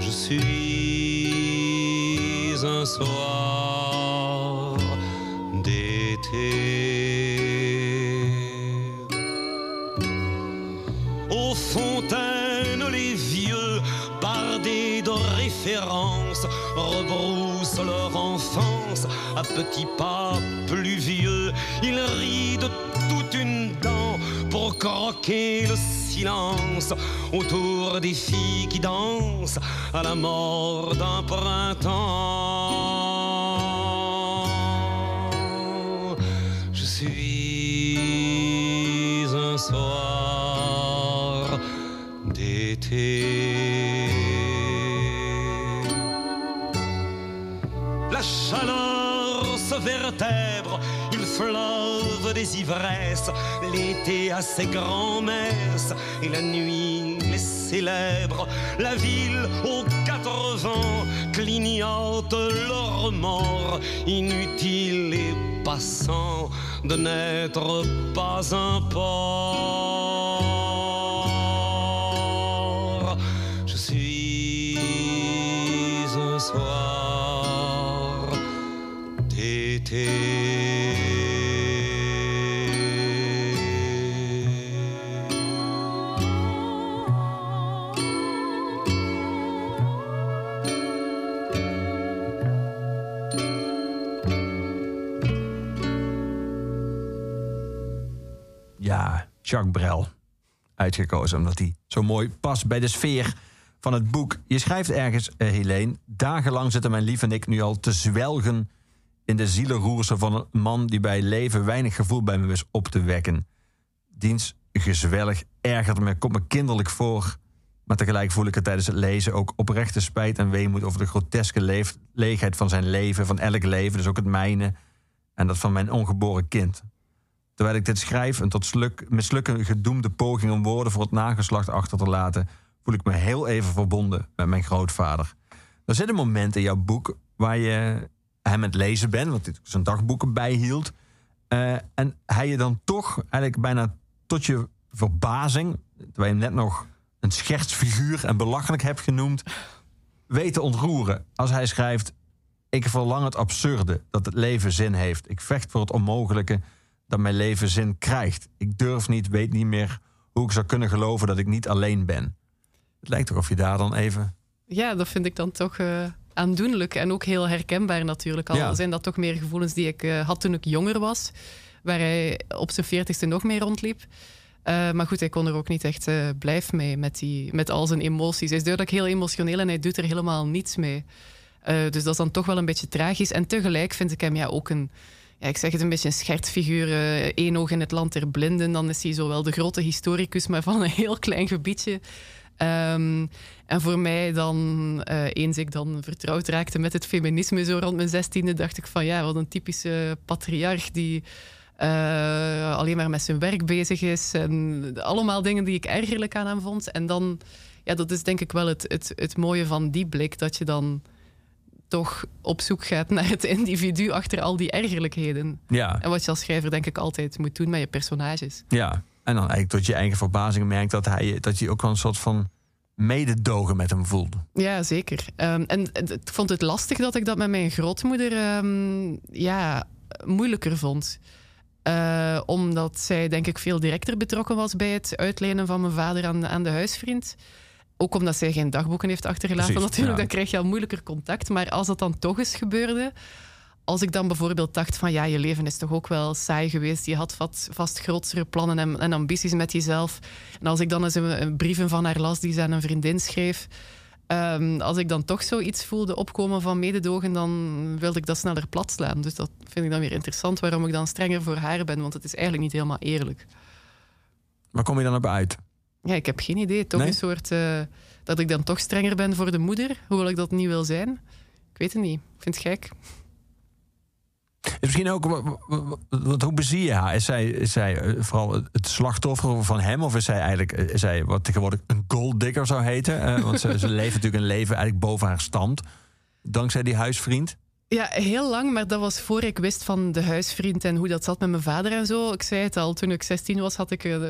Je suis un soir petits pas pluvieux. Ils rient de toute une dent pour croquer le silence autour des filles qui dansent à la mort d'un printemps. Il fleuve des ivresses, l'été a ses grands-messes et la nuit les célèbre. La ville aux quatre vents clignote leur mort, inutile et passant de n'être pas un port. Jacques Brel. Uitgekozen omdat hij zo mooi past bij de sfeer van het boek. Je schrijft ergens, eh, Helene... Dagenlang zitten mijn lief en ik nu al te zwelgen... in de zielenroersen van een man die bij leven... weinig gevoel bij me wist op te wekken. Diens gezwelg ergert me, komt me kinderlijk voor... maar tegelijk voel ik er tijdens het lezen ook oprechte spijt en weemoed... over de groteske leegheid van zijn leven, van elk leven... dus ook het mijne en dat van mijn ongeboren kind... Terwijl ik dit schrijf, een tot sluk, mislukken gedoemde poging om woorden voor het nageslacht achter te laten, voel ik me heel even verbonden met mijn grootvader. Er zit een moment in jouw boek waar je hem het lezen bent, want dit zijn dagboeken bijhield. eh, en hij je dan toch eigenlijk bijna tot je verbazing, terwijl je hem net nog een schertsfiguur en belachelijk hebt genoemd, weet te ontroeren. Als hij schrijft: Ik verlang het absurde, dat het leven zin heeft. Ik vecht voor het onmogelijke, dat mijn leven zin krijgt. Ik durf niet, weet niet meer hoe ik zou kunnen geloven dat ik niet alleen ben. Het lijkt toch of je daar dan even... Ja, dat vind ik dan toch eh, aandoenlijk en ook heel herkenbaar natuurlijk. Al Ja. zijn dat toch meer gevoelens die ik eh, had toen ik jonger was, waar hij op zijn veertigste nog meer rondliep. Eh, maar goed, hij kon er ook niet echt blijf mee met, die, met al zijn emoties. Hij is duidelijk heel emotioneel en hij doet er helemaal niets mee. Dus dat is dan toch wel een beetje tragisch. En tegelijk vind ik hem ja, ook een, ja, ik zeg het een beetje een schertfiguur. eh één oog in het land der blinden. Dan is hij zowel de grote historicus, maar van een heel klein gebiedje. Ehm, en voor mij dan, eh, eens ik dan vertrouwd raakte met het feminisme zo rond mijn zestiende, dacht ik van ja, wat een typische patriarch die eh, alleen maar met zijn werk bezig is. En allemaal dingen die ik ergerlijk aan hem vond. En dan, ja, dat is denk ik wel het, het, het mooie van die blik, dat je dan toch op zoek gaat naar het individu achter al die ergerlijkheden. Ja, En wat je als schrijver denk ik altijd moet doen met je personages. ja. En dan eigenlijk tot je eigen verbazing merkt dat, hij, dat je ook wel een soort van mededogen met hem voelde. Ja, zeker. Ehm, en ik vond het lastig dat ik dat met mijn grootmoeder ehm, ja, moeilijker vond. Eh, omdat zij, denk ik, veel directer betrokken was bij het uitlenen van mijn vader aan, aan de huisvriend. Ook omdat zij geen dagboeken heeft achtergelaten. Precies, natuurlijk, ja. dan krijg je al moeilijker contact. Maar als dat dan toch eens gebeurde. Als ik dan bijvoorbeeld dacht van ja, je leven is toch ook wel saai geweest. Je had vast, vast grotere plannen en, en ambities met jezelf. En als ik dan eens een, een brieven van haar las die ze aan een vriendin schreef. Ehm, als ik dan toch zoiets voelde opkomen van mededogen, dan wilde ik dat sneller plat slaan. Dus dat vind ik dan weer interessant waarom ik dan strenger voor haar ben. Want het is eigenlijk niet helemaal eerlijk. Waar kom je dan op uit? Ja, ik heb geen idee. Toch Nee? een soort eh, dat ik dan toch strenger ben voor de moeder, hoewel ik dat niet wil zijn. Ik weet het niet. Ik vind het gek. Is misschien ook, wa- wa- wa- want hoe bezie je haar? Is zij, is zij eh, vooral het slachtoffer van hem? Of is zij eigenlijk eh, is zij wat tegenwoordig een golddigger zou heten? Want ze, ze *laughs* leeft natuurlijk een leven eigenlijk boven haar stand. Dankzij die huisvriend. Ja, heel lang, maar dat was voor ik wist van de huisvriend en hoe dat zat met mijn vader en zo. Ik zei het al, toen ik 16 was, had ik, eh,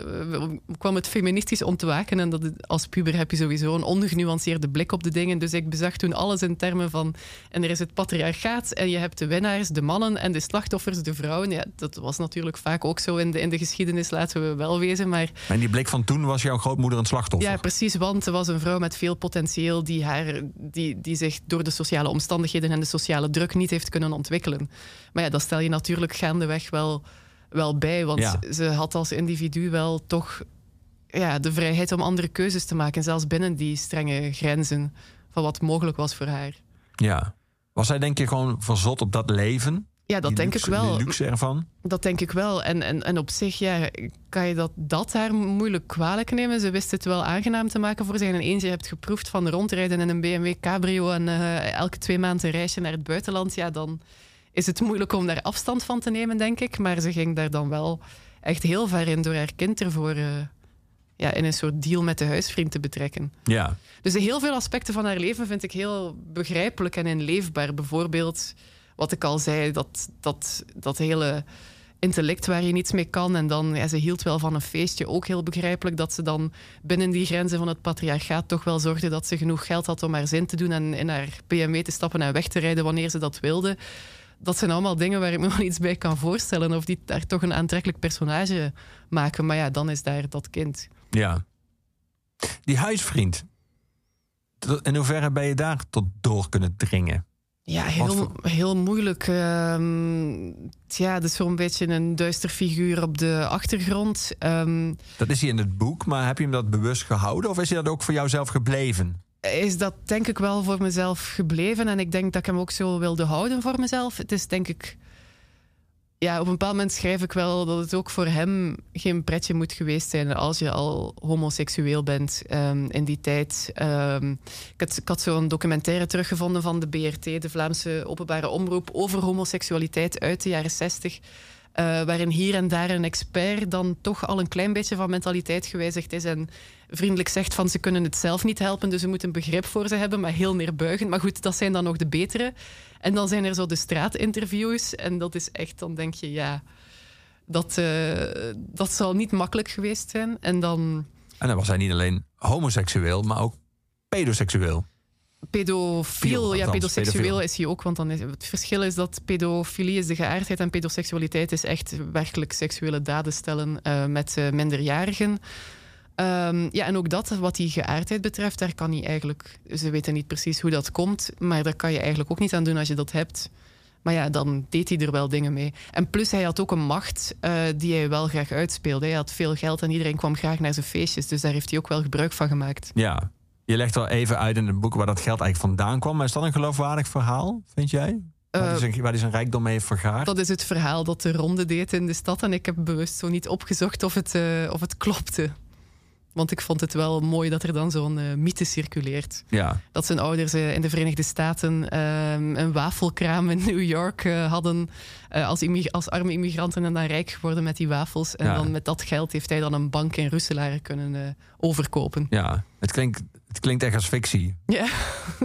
kwam het feministisch ontwaken. En dat, als puber heb je sowieso een ongenuanceerde blik op de dingen. Dus ik bezag toen alles in termen van... En er is het patriarchaat en je hebt de winnaars, de mannen... en de slachtoffers, de vrouwen. Ja, dat was natuurlijk vaak ook zo in de, in de geschiedenis, laten we wel wezen. Maar in die blik van toen was jouw grootmoeder een slachtoffer. ja, precies, want ze was een vrouw met veel potentieel die, haar, die, die zich door de sociale omstandigheden en de sociale druk niet heeft kunnen ontwikkelen. Maar ja, dat stel je natuurlijk gaandeweg wel, wel bij, want Ja. ze had als individu wel toch ja, de vrijheid om andere keuzes te maken, zelfs binnen die strenge grenzen van wat mogelijk was voor haar. Ja. Was zij denk je gewoon verzot op dat leven? Ja, dat Die denk luxe- ik wel. Luxe ervan? Dat denk ik wel. En, en, en op zich ja, kan je dat, dat haar moeilijk kwalijk nemen. Ze wist het wel aangenaam te maken voor zich. En eens je hebt geproefd van rondrijden in een BMW Cabrio... en eh, elke twee maanden een reisje naar het buitenland... ja, dan is het moeilijk om daar afstand van te nemen, denk ik. Maar ze ging daar dan wel echt heel ver in... door haar kind ervoor eh, ja, in een soort deal met de huisvriend te betrekken. Ja. Dus heel veel aspecten van haar leven vind ik heel begrijpelijk en inleefbaar. Bijvoorbeeld, wat ik al zei, dat, dat, dat hele intellect waar je niets mee kan. En dan, ja, ze hield wel van een feestje. Ook heel begrijpelijk dat ze dan binnen die grenzen van het patriarchaat toch wel zorgde dat ze genoeg geld had om haar zin te doen en in haar BMW te stappen en weg te rijden wanneer ze dat wilde. Dat zijn allemaal dingen waar ik me wel iets bij kan voorstellen. Of die daar toch een aantrekkelijk personage maken. Maar ja, dan is daar dat kind. Ja. Die huisvriend. In hoeverre ben je daar tot door kunnen dringen? Ja, heel, voor- heel moeilijk. Ehm ja, het is zo'n beetje een duister figuur op de achtergrond. Ehm, Dat is hij in het boek, maar heb je hem dat bewust gehouden? Of is hij dat ook voor jouzelf gebleven? is dat denk ik wel voor mezelf gebleven. En ik denk dat ik hem ook zo wilde houden voor mezelf. Het is denk ik... Ja, op een bepaald moment schrijf ik wel dat het ook voor hem geen pretje moet geweest zijn als je al homoseksueel bent ehm, in die tijd. Ehm, ik had, zo'n documentaire teruggevonden van de BRT, de Vlaamse openbare omroep, over homoseksualiteit uit de jaren 60. eh, waarin hier en daar een expert dan toch al een klein beetje van mentaliteit gewijzigd is en vriendelijk zegt van ze kunnen het zelf niet helpen, dus je moet een begrip voor ze hebben, maar heel neerbuigend. Maar goed, dat zijn dan nog de betere. En dan zijn er zo de straatinterviews en dat is echt, dan denk je, ja, dat, eh, dat zal niet makkelijk geweest zijn. En dan En dan was hij niet alleen homoseksueel, maar ook pedoseksueel. pedofiel, Fiel, ja, althans, pedoseksueel pedofiel. is hij ook, want dan is, het verschil is dat pedofilie is de geaardheid en pedoseksualiteit is echt werkelijk seksuele daden stellen eh, met eh, minderjarigen. Ehm, ja, en ook dat, wat die geaardheid betreft, daar kan hij eigenlijk... Ze weten niet precies hoe dat komt, maar daar kan je eigenlijk ook niet aan doen als je dat hebt. Maar ja, dan deed hij er wel dingen mee. En plus, hij had ook een macht eh, die hij wel graag uitspeelde. Hij had veel geld en iedereen kwam graag naar zijn feestjes. Dus daar heeft hij ook wel gebruik van gemaakt. Ja. Je legt wel even uit in het boek waar dat geld eigenlijk vandaan kwam. Maar is dat een geloofwaardig verhaal, vind jij? Waar hij Eh, zijn, waar hij zijn rijkdom mee heeft vergaard? Dat is het verhaal dat de ronde deed in de stad. En ik heb bewust zo niet opgezocht of het, eh, of het klopte. Want ik vond het wel mooi dat er dan zo'n eh, mythe circuleert. Ja. Dat zijn ouders eh, in de Verenigde Staten ehm, een wafelkraam in New York eh, hadden. als, als arme immigranten en dan rijk geworden met die wafels. En Ja. dan met dat geld heeft hij dan een bank in Roeselare kunnen overkopen. ja. Het, klinkt, het klinkt echt als fictie. Ja.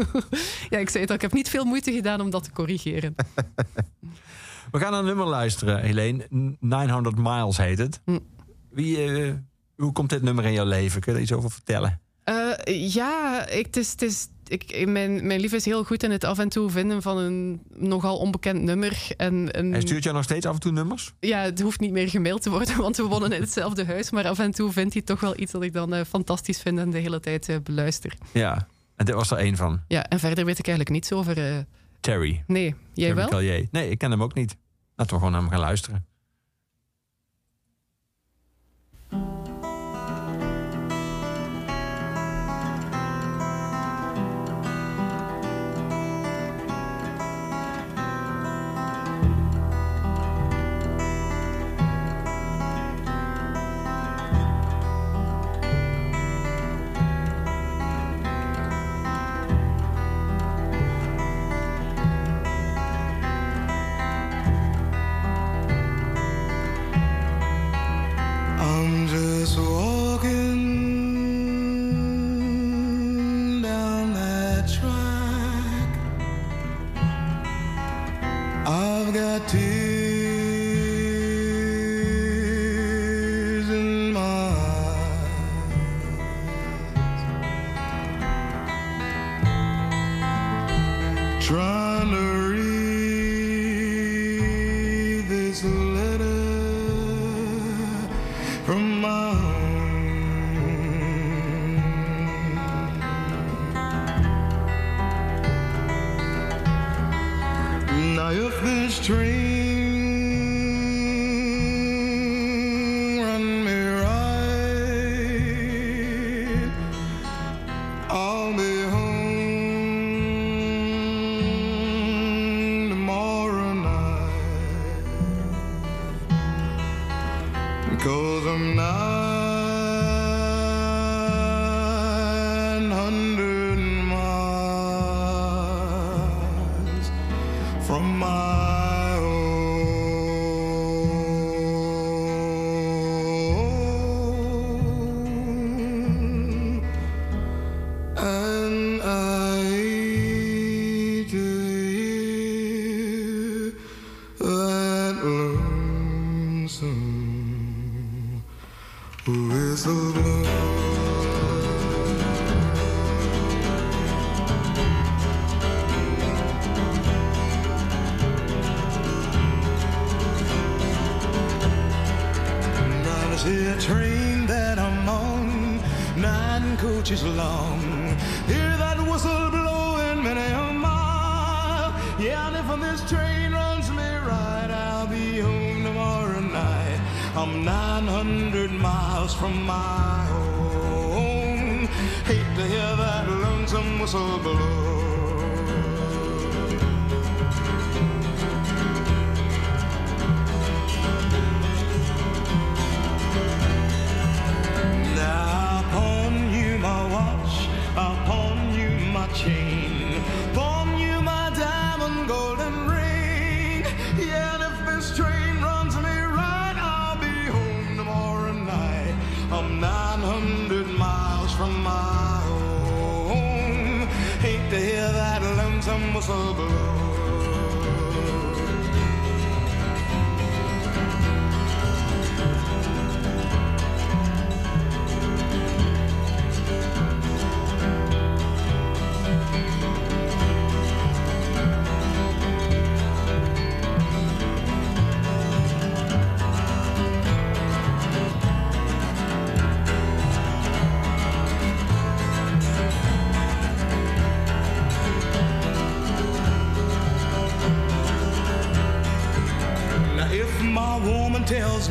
*laughs* ja, ik zei het al, ik heb niet veel moeite gedaan om dat te corrigeren. *laughs* We gaan naar een nummer luisteren, Helene. 900 Miles heet het. Hm. Wie, hoe komt dit nummer in jouw leven? Kun je er iets over vertellen? Eh, ja, ik, het is, het is, ik, mijn, mijn lief is heel goed in het af en toe vinden van een nogal onbekend nummer. En, en, Hij stuurt jou nog steeds af en toe nummers? ja, het hoeft niet meer gemaild te worden, *laughs* want we wonen in hetzelfde huis. Maar af en toe vindt hij toch wel iets dat ik dan eh, fantastisch vind en de hele tijd eh, beluister. Ja. En dit was er één van. Ja, en verder weet ik eigenlijk niets over. Terry. nee, jij Terry wel? Callier. Nee, ik ken hem ook niet. Laten we gewoon naar hem gaan luisteren.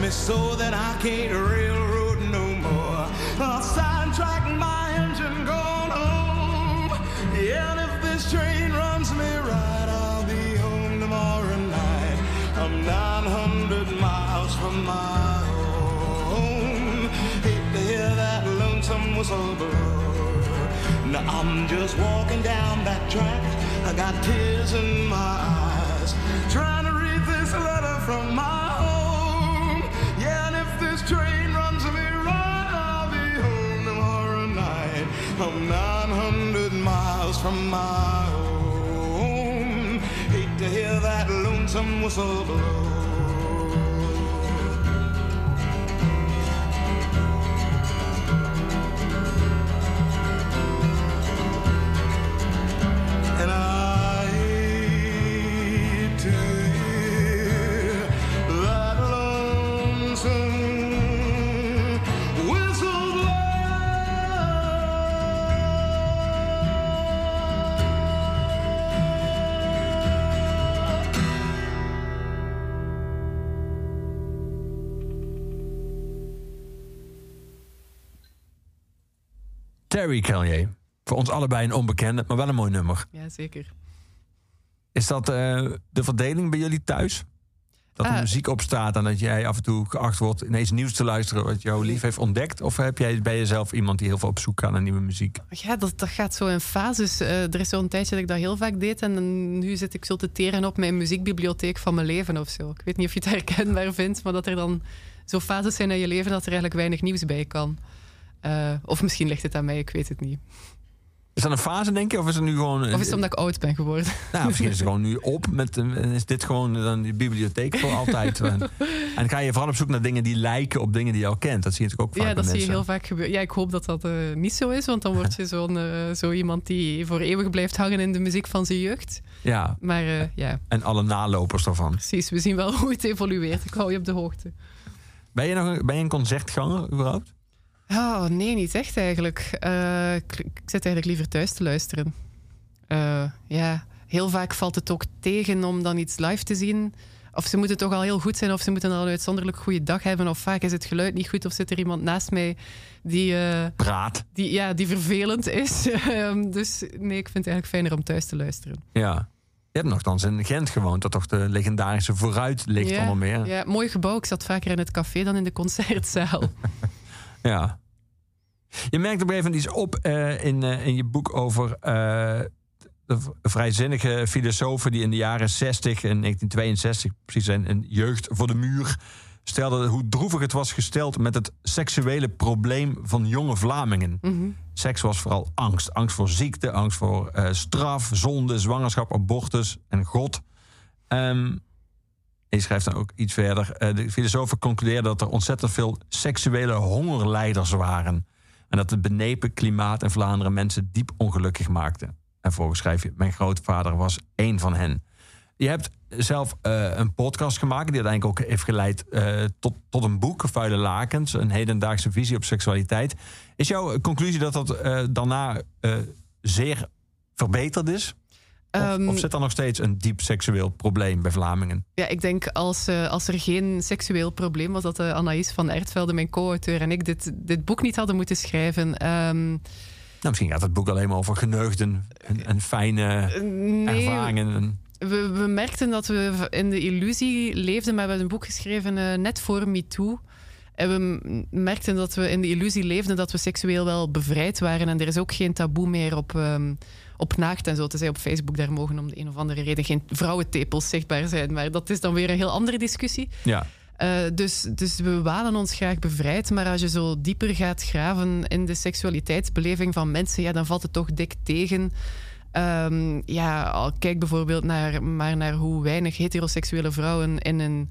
Me so that I can't I'm 900 miles from my home. Hate to hear that lonesome whistle blow. Terry Callier. Voor ons allebei een onbekende, maar wel een mooi nummer. Ja, zeker. Is dat eh, de verdeling bij jullie thuis? Dat er Ah. muziek op staat en dat jij af en toe geacht wordt ineens nieuws te luisteren wat jouw lief heeft ontdekt? Of heb jij bij jezelf iemand die heel veel op zoek gaat naar nieuwe muziek? Ja, dat, dat gaat zo in fases. Eh, er is zo'n tijdje dat ik dat heel vaak deed. En nu zit ik zo te teren op mijn muziekbibliotheek van mijn leven of zo. Ik weet niet of je het herkenbaar vindt, maar dat er dan zo fases zijn in je leven dat er eigenlijk weinig nieuws bij kan. Eh, of misschien ligt het aan mij, ik weet het niet. Is dat een fase, denk je? Of is het nu gewoon. Of is het omdat ik oud ben geworden? Nou, misschien is het gewoon nu op. Met, is dit gewoon dan die bibliotheek voor altijd. en, *laughs* en ga je vooral op zoek naar dingen die lijken op dingen die je al kent. Dat zie je natuurlijk ook vaak Ja, dat zie je heel vaak gebeuren. Ja, ik hoop dat dat eh, niet zo is, want dan word je *laughs* zo'n, eh, zo iemand die voor eeuwig blijft hangen in de muziek van zijn jeugd. Ja, Maar ja, en alle nalopers daarvan. precies. We zien wel *laughs* hoe het evolueert. Ik hou je op de hoogte. Ben je nog een, ben je een concertganger überhaupt? Oh, nee, niet echt eigenlijk. Eh, ik, ik zit eigenlijk liever thuis te luisteren. Eh, ja, heel vaak valt het ook tegen om dan iets live te zien. Of ze moeten toch al heel goed zijn, of ze moeten al een uitzonderlijk goede dag hebben. Of vaak is het geluid niet goed, of zit er iemand naast mij die, eh, Praat. die, ja, die vervelend is. *laughs* Ehm, dus nee, ik vind het eigenlijk fijner om thuis te luisteren. Ja. Je hebt nogthans in Gent gewoond, dat toch de legendarische Vooruit ligt ja, onder meer. Ja, mooi gebouw. Ik zat vaker in het café dan in de concertzaal. *laughs* Ja. Je merkt op een gegeven moment iets op eh, in, eh, in je boek over eh, de vrijzinnige filosofen die in de jaren 60 en 1962 precies zijn een jeugd voor de muur stelden hoe droevig het was gesteld met het seksuele probleem van jonge Vlamingen. Mhm. Seks was vooral angst. Angst voor ziekte, angst voor straf, zonde, zwangerschap, abortus en God. Ehm je schrijft dan ook iets verder. de filosofen concludeerden dat er ontzettend veel seksuele hongerleiders waren. En dat het benepen klimaat in Vlaanderen mensen diep ongelukkig maakte. En vervolgens schrijf je: Mijn grootvader was één van hen. Je hebt zelf eh, een podcast gemaakt die uiteindelijk ook heeft geleid eh, tot, tot een boek, Vuile Lakens, een hedendaagse visie op seksualiteit. Is jouw conclusie dat dat eh, daarna zeer verbeterd is? Of, Ehm, of zit er nog steeds een diep seksueel probleem bij Vlamingen? Ja, ik denk als, eh, als er geen seksueel probleem was, dat uh, Anaïs van Ertvelde, mijn co-auteur, en ik dit, dit boek niet hadden moeten schrijven. Ehm, nou, misschien gaat het boek alleen maar over geneugden en, en fijne nee, ervaringen. En... We, we, merkten dat we in de illusie leefden, maar we hebben een boek geschreven uh, net voor MeToo. En we merkten dat we in de illusie leefden dat we seksueel wel bevrijd waren. En er is ook geen taboe meer op, um, op naakt en zo te zijn op Facebook. Daar mogen om de een of andere reden geen vrouwentepels zichtbaar zijn. Maar dat is dan weer een heel andere discussie. Ja. Uh, dus, dus we wanen ons graag bevrijd. Maar als je zo dieper gaat graven in de seksualiteitsbeleving van mensen, ja, dan valt het toch dik tegen. Um, ja, kijk bijvoorbeeld naar, maar naar hoe weinig heteroseksuele vrouwen in een,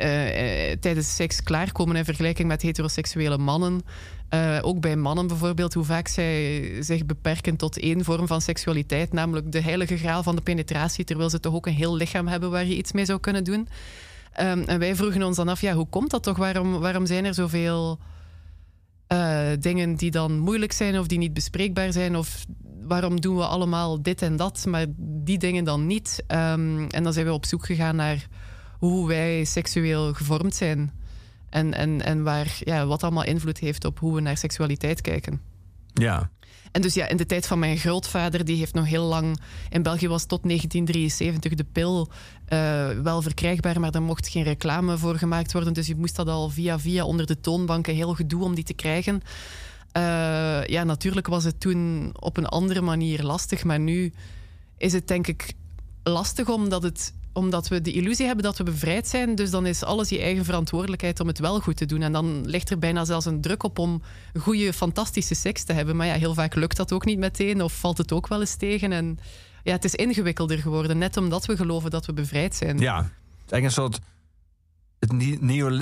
uh, uh, tijdens seks klaarkomen in vergelijking met heteroseksuele mannen. Uh, ook bij mannen bijvoorbeeld, hoe vaak zij zich beperken tot één vorm van seksualiteit, namelijk de heilige graal van de penetratie, terwijl ze toch ook een heel lichaam hebben waar je iets mee zou kunnen doen. Um, en wij vroegen ons dan af, ja, hoe komt dat toch? Waarom, waarom zijn er zoveel dingen die dan moeilijk zijn of die niet bespreekbaar zijn? Of waarom doen we allemaal dit en dat, maar die dingen dan niet? Um, en dan zijn we op zoek gegaan naar hoe wij seksueel gevormd zijn. En, en, en waar, ja, wat allemaal invloed heeft op hoe we naar seksualiteit kijken. Ja. En dus ja, in de tijd van mijn grootvader, die heeft nog heel lang... In België was tot 1973 de pil eh, wel verkrijgbaar, maar daar mocht geen reclame voor gemaakt worden. Dus je moest dat al via via onder de toonbanken, heel gedoe om die te krijgen. Eh, ja, natuurlijk was het toen op een andere manier lastig, maar nu is het denk ik lastig omdat het omdat we de illusie hebben dat we bevrijd zijn. Dus dan is alles je eigen verantwoordelijkheid om het wel goed te doen. En dan ligt er bijna zelfs een druk op om goede, fantastische seks te hebben. Maar ja, heel vaak lukt dat ook niet meteen of valt het ook wel eens tegen. En ja, het is ingewikkelder geworden, net omdat we geloven dat we bevrijd zijn. Ja. Het is een soort... Het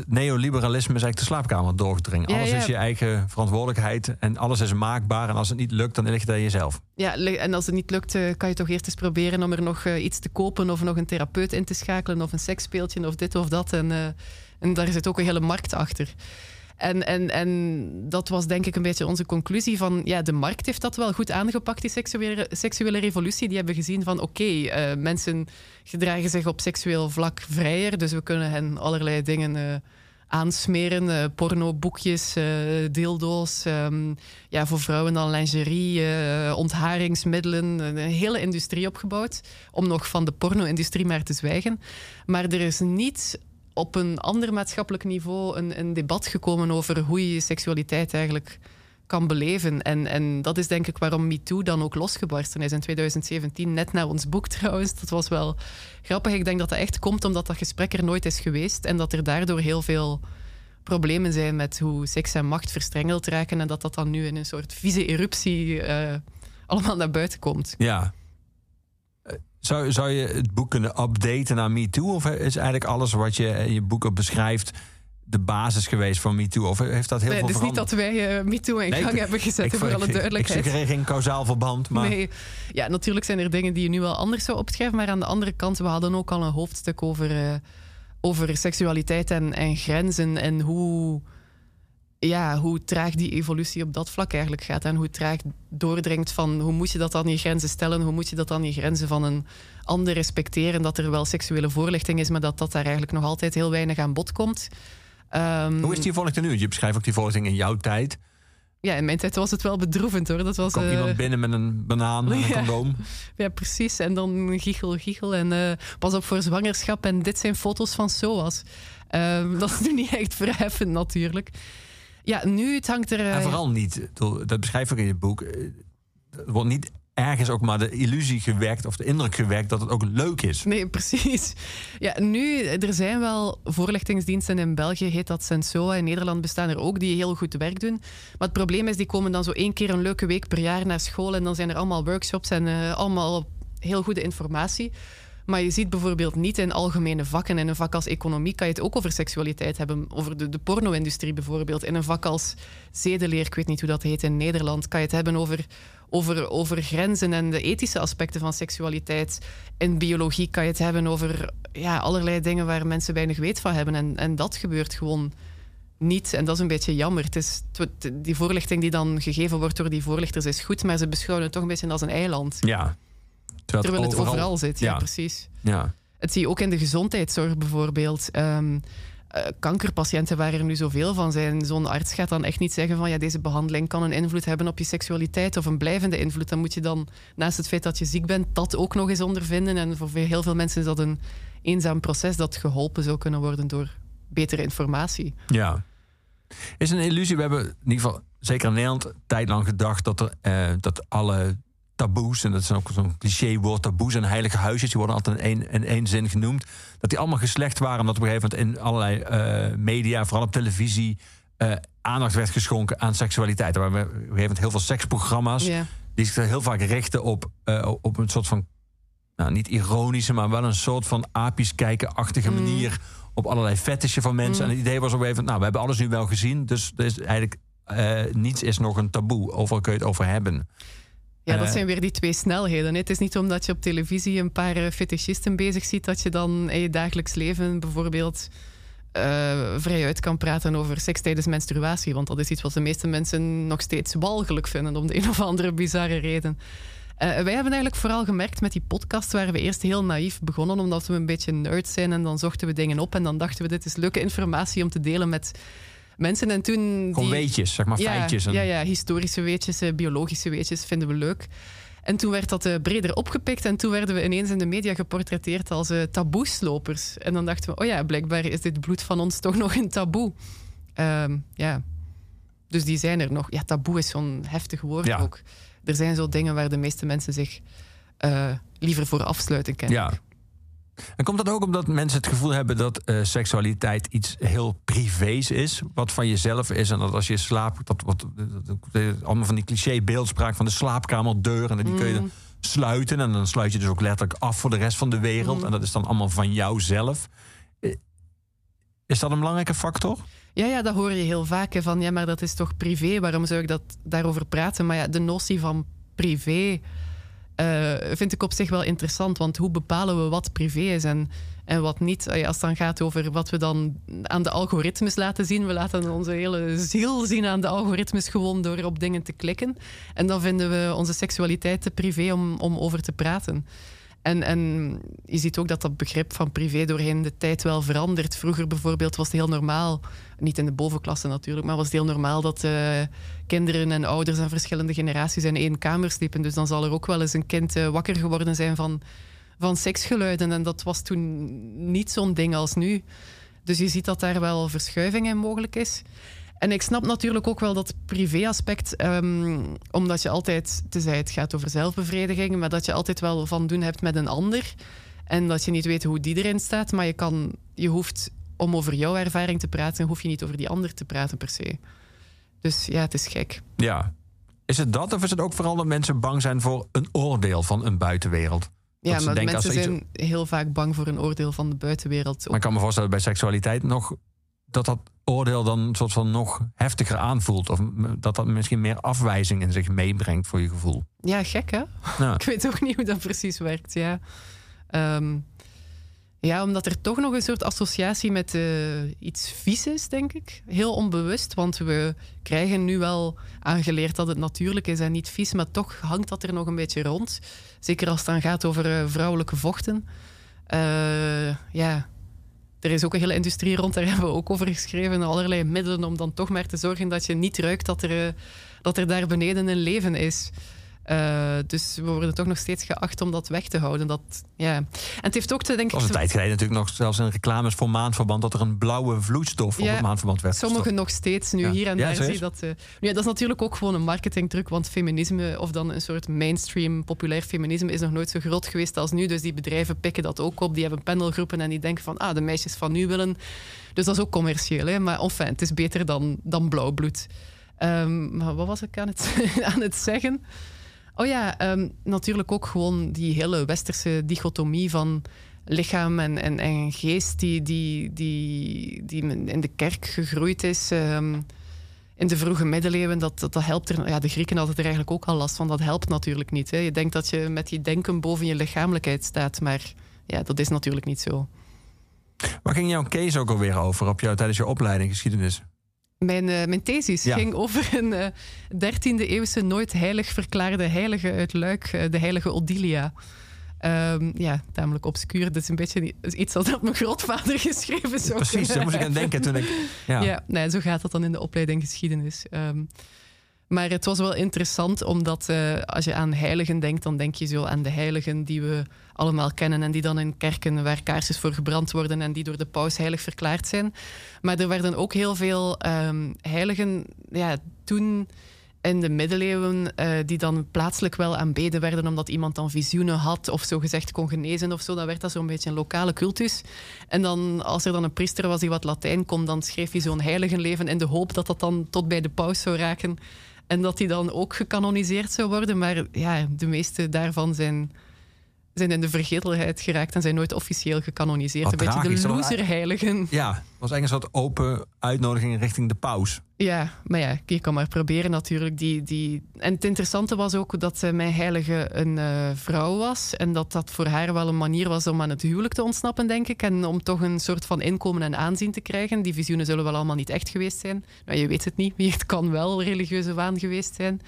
neoliberalisme is eigenlijk de slaapkamer doorgedringen. Alles ja. is je eigen verantwoordelijkheid en alles is maakbaar. En als het niet lukt, dan ligt het aan jezelf. Ja, en als het niet lukt, eh, kan je toch eerst eens proberen om er nog eh, iets te kopen of nog een therapeut in te schakelen of een seksspeeltje of dit of dat. En, eh, en daar zit ook een hele markt achter. En, en, en dat was denk ik een beetje onze conclusie van, ja, de markt heeft dat wel goed aangepakt, die seksuele, seksuele revolutie. Die hebben gezien van, oké, eh, mensen gedragen zich op seksueel vlak vrijer, dus we kunnen hen allerlei dingen eh, aansmeren. eh pornoboekjes, eh dildo's, ehm, ja, voor vrouwen dan lingerie, eh, ontharingsmiddelen. Een hele industrie opgebouwd, om nog van de porno-industrie maar te zwijgen. Maar er is niet op een ander maatschappelijk niveau een, een debat gekomen over hoe je seksualiteit eigenlijk kan beleven. En, en dat is denk ik waarom MeToo dan ook losgebarsten is in 2017, net na ons boek trouwens. Dat was wel grappig. Ik denk dat dat echt komt omdat dat gesprek er nooit is geweest en dat er daardoor heel veel problemen zijn met hoe seks en macht verstrengeld raken en dat dat dan nu in een soort vieze eruptie eh, allemaal naar buiten komt. Ja. Zou, zou je het boek kunnen updaten naar MeToo? Of is eigenlijk alles wat je in je boek ook beschrijft de basis geweest van MeToo? Of heeft dat heel Nee, veel het is niet dat wij eh, MeToo in Nee, gang ik- hebben gezet, ik- voor ik- alle duidelijkheid. Ik suggereer geen kausaal verband, maar... Nee, ja, natuurlijk zijn er dingen die je nu wel anders zou opschrijven. Maar aan de andere kant, we hadden ook al een hoofdstuk over, eh, over seksualiteit en, en grenzen. En hoe, ja, hoe traag die evolutie op dat vlak eigenlijk gaat. En hoe traag doordringt van hoe moet je dat aan je grenzen stellen? Hoe moet je dat aan je grenzen van een ander respecteren? Dat er wel seksuele voorlichting is, maar dat dat daar eigenlijk nog altijd heel weinig aan bod komt. Ehm, Hoe is die voorlichting nu? Je beschrijft ook die voorlichting in jouw tijd. Ja, in mijn tijd was het wel bedroevend hoor. Dat was, Komt eh, iemand binnen met een banaan en een *laughs* Ja. condoom? Ja, precies. En dan giechel, giechel. En eh, pas op voor zwangerschap. En dit zijn foto's van SOAS. Ehm, *laughs* dat is nu niet echt verheffend, natuurlijk. Ja, nu het hangt er... eh, En vooral niet, dat beschrijf ik in je boek. eh, Er wordt niet ergens ook maar de illusie gewekt of de indruk gewekt dat het ook leuk is. Nee, *laughs* precies. Ja, nu, er zijn wel voorlichtingsdiensten in België, heet dat Sensoa. In Nederland bestaan er ook die heel goed werk doen. Maar het probleem is, die komen dan zo één keer een leuke week per jaar naar school. En dan zijn er allemaal workshops en eh, allemaal heel goede informatie. Maar je ziet bijvoorbeeld niet in algemene vakken. In een vak als economie kan je het ook over seksualiteit hebben. Over de, de porno-industrie bijvoorbeeld. In een vak als zedeleer, ik weet niet hoe dat heet in Nederland, kan je het hebben over, over, over grenzen en de ethische aspecten van seksualiteit. In biologie kan je het hebben over ja, allerlei dingen waar mensen weinig weet van hebben. En, en dat gebeurt gewoon niet. En dat is een beetje jammer. Het is, die voorlichting die dan gegeven wordt door die voorlichters is goed, maar ze beschouwen het toch een beetje als een eiland. Ja. Terwijl het overal, zit, ja, Ja. precies. Ja. Het zie je ook in de gezondheidszorg bijvoorbeeld. Ehm, eh, kankerpatiënten waar er nu zoveel van zijn. Zo'n arts gaat dan echt niet zeggen van ja, deze behandeling kan een invloed hebben op je seksualiteit of een blijvende invloed. Dan moet je dan naast het feit dat je ziek bent, dat ook nog eens ondervinden. En voor heel veel mensen is dat een eenzaam proces dat geholpen zou kunnen worden door betere informatie. Ja. Is een illusie. We hebben in ieder geval, zeker in Nederland, tijd lang gedacht dat, er, eh, dat alle taboes, en dat is ook zo'n clichéwoord, taboes en heilige huisjes, die worden altijd in één, in één zin genoemd, dat die allemaal geslecht waren, omdat op een gegeven moment in allerlei eh, media, vooral op televisie, eh, aandacht werd geschonken aan seksualiteit. Er waren op een gegeven moment heel veel seksprogramma's die zich heel vaak richten op, eh, op een soort van, nou niet ironische, maar wel een soort van apisch kijken-achtige Mm. manier op allerlei fetishen van mensen. Mm. En het idee was op een gegeven moment, nou, we hebben alles nu wel gezien, dus er is eigenlijk niets is nog een taboe. Overal kun je het over hebben. Ja, dat Eh. zijn weer die twee snelheden. Het is niet omdat je op televisie een paar eh, fetischisten bezig ziet dat je dan in je dagelijks leven bijvoorbeeld eh vrijuit kan praten over seks tijdens menstruatie. Want dat is iets wat de meeste mensen nog steeds walgelijk vinden om de een of andere bizarre reden. Wij hebben eigenlijk vooral gemerkt met die podcast waren we eerst heel naïef begonnen, omdat we een beetje nerd zijn en dan zochten we dingen op en dan dachten we dit is leuke informatie om te delen met mensen. En toen Gewoon die- weetjes, zeg maar ja, feitjes. En, Ja, ja, historische weetjes, eh, biologische weetjes vinden we leuk. En toen werd dat eh, breder opgepikt en toen werden we ineens in de media geportretteerd als eh taboeslopers. En dan dachten we, oh ja, blijkbaar is dit bloed van ons toch *laughs* nog een taboe. Ehm, ja, dus die zijn er nog. Ja, taboe is zo'n heftig woord Ja. ook. Er zijn zo dingen waar de meeste mensen zich liever voor afsluiten, ken Ja. En komt dat ook omdat mensen het gevoel hebben dat eh, seksualiteit iets heel privés is, wat van jezelf is en dat als je slaapt, dat wat dat- allemaal van die cliché beeldspraak van de slaapkamerdeur en die kun je Mm. sluiten en dan sluit je dus ook letterlijk af voor de rest van de wereld Mm. en dat is dan allemaal van jouzelf. Eh, Is dat een belangrijke factor? Ja, ja, dat hoor je heel vaak. hè, van ja, maar dat is toch privé? Waarom zou ik dat daarover praten? Maar ja, de notie van privé eh, vind ik op zich wel interessant. Want hoe bepalen we wat privé is en, en wat niet? Als het dan gaat over wat we dan aan de algoritmes laten zien. We laten onze hele ziel zien aan de algoritmes gewoon door op dingen te klikken. En dan vinden we onze seksualiteit te privé om, om over te praten. En, en je ziet ook dat dat begrip van privé doorheen de tijd wel verandert. Vroeger bijvoorbeeld was het heel normaal, niet in de bovenklasse natuurlijk, maar was het heel normaal dat eh, kinderen en ouders en verschillende generaties in één kamer sliepen. Dus dan zal er ook wel eens een kind eh, wakker geworden zijn van, van seksgeluiden. En dat was toen niet zo'n ding als nu. Dus je ziet dat daar wel verschuiving in mogelijk is. En ik snap natuurlijk ook wel dat privéaspect, ehm, omdat je altijd, tenzij het gaat over zelfbevrediging, maar dat je altijd wel van doen hebt met een ander. En dat je niet weet hoe die erin staat, maar je, kan, je hoeft, om over jouw ervaring te praten, hoef je niet over die ander te praten per se. Dus ja, het is gek. Ja. Is het dat of is het ook vooral dat mensen bang zijn voor een oordeel van een buitenwereld? Ja, maar mensen iets- zijn heel vaak bang voor een oordeel van de buitenwereld. Maar ik kan me voorstellen bij seksualiteit nog dat dat oordeel dan een soort van nog heftiger aanvoelt. Of dat dat misschien meer afwijzing in zich meebrengt voor je gevoel. Ja, gek hè? Ja. *laughs* Ik weet ook niet hoe dat precies werkt. Ja, Ehm, ja omdat er toch nog een soort associatie met eh, iets vies is, denk ik. Heel onbewust, want we krijgen nu wel aangeleerd dat het natuurlijk is en niet vies, maar toch hangt dat er nog een beetje rond. Zeker als het dan gaat over eh, vrouwelijke vochten. Eh, ja, er is ook een hele industrie rond, daar hebben we ook over geschreven. Allerlei middelen om dan toch maar te zorgen dat je niet ruikt dat er, eh, dat er daar beneden een leven is. Eh, dus we worden toch nog steeds geacht om dat weg te houden. Dat, ja. En het heeft ook te denken. was een tijd geleden natuurlijk nog zelfs in reclames voor maandverband dat er een blauwe vloeistof op het maandverband werd. Sommigen nog steeds, nu Ja. hier en Ja, daar zie dat. eh, nu, ja, dat is natuurlijk ook gewoon een marketingdruk, want feminisme, of dan een soort mainstream populair feminisme, is nog nooit zo groot geweest als nu. Dus die bedrijven pikken dat ook op. Die hebben panelgroepen en die denken van, ah, de meisjes van nu willen. Dus dat is ook commercieel, hè? maar enfin, het is beter dan, dan blauw bloed. Ehm, maar wat was ik aan het, *laughs* aan het zeggen? Oh ja, ehm, natuurlijk ook gewoon die hele westerse dichotomie van lichaam en, en, en geest die, die, die, die in de kerk gegroeid is. ehm, in de vroege middeleeuwen, dat, dat, dat helpt er. Ja, de Grieken hadden er eigenlijk ook al last van. Dat helpt natuurlijk niet. Hè. Je denkt dat je met je denken boven je lichamelijkheid staat, maar ja, dat is natuurlijk niet zo. Waar ging jouw case ook alweer over op jou tijdens je opleiding geschiedenis? Mijn, eh, mijn thesis Ja. ging over een eh 13e eeuwse nooit heilig verklaarde heilige uit Luik, eh, de heilige Odilia. Ehm, ja, tamelijk obscuur. Dat is een beetje iets dat mijn grootvader *laughs* geschreven zou Precies, daar moest ik aan denken toen ik... Ja. Ja, nee, zo gaat dat dan in de opleiding geschiedenis. Ehm, maar het was wel interessant, omdat eh, als je aan heiligen denkt, dan denk je zo aan de heiligen die we allemaal kennen en die dan in kerken waar kaarsjes voor gebrand worden en die door de paus heilig verklaard zijn. Maar er werden ook heel veel ehm, heiligen ja, toen in de middeleeuwen eh, die dan plaatselijk wel aanbeden werden omdat iemand dan visioenen had of zo gezegd kon genezen of zo. Dan werd dat zo'n beetje een lokale cultus. En dan, als er dan een priester was die wat Latijn kon, dan schreef hij zo'n heiligenleven in de hoop dat dat dan tot bij de paus zou raken. En dat die dan ook gecanoniseerd zou worden. Maar ja, de meeste daarvan zijn, zijn in de vergetelheid geraakt en zijn nooit officieel gecanoniseerd. Wat een beetje de loserheiligen. Ja, het was eigenlijk een soort open uitnodiging richting de paus. Ja, maar ja, je kan maar proberen natuurlijk. Die, die... En het interessante was ook dat mijn heilige een eh, vrouw was. En dat dat voor haar wel een manier was om aan het huwelijk te ontsnappen, denk ik. En om toch een soort van inkomen en aanzien te krijgen. Die visioenen zullen wel allemaal niet echt geweest zijn. Nou, je weet het niet. Wie het kan wel religieuze waan geweest zijn.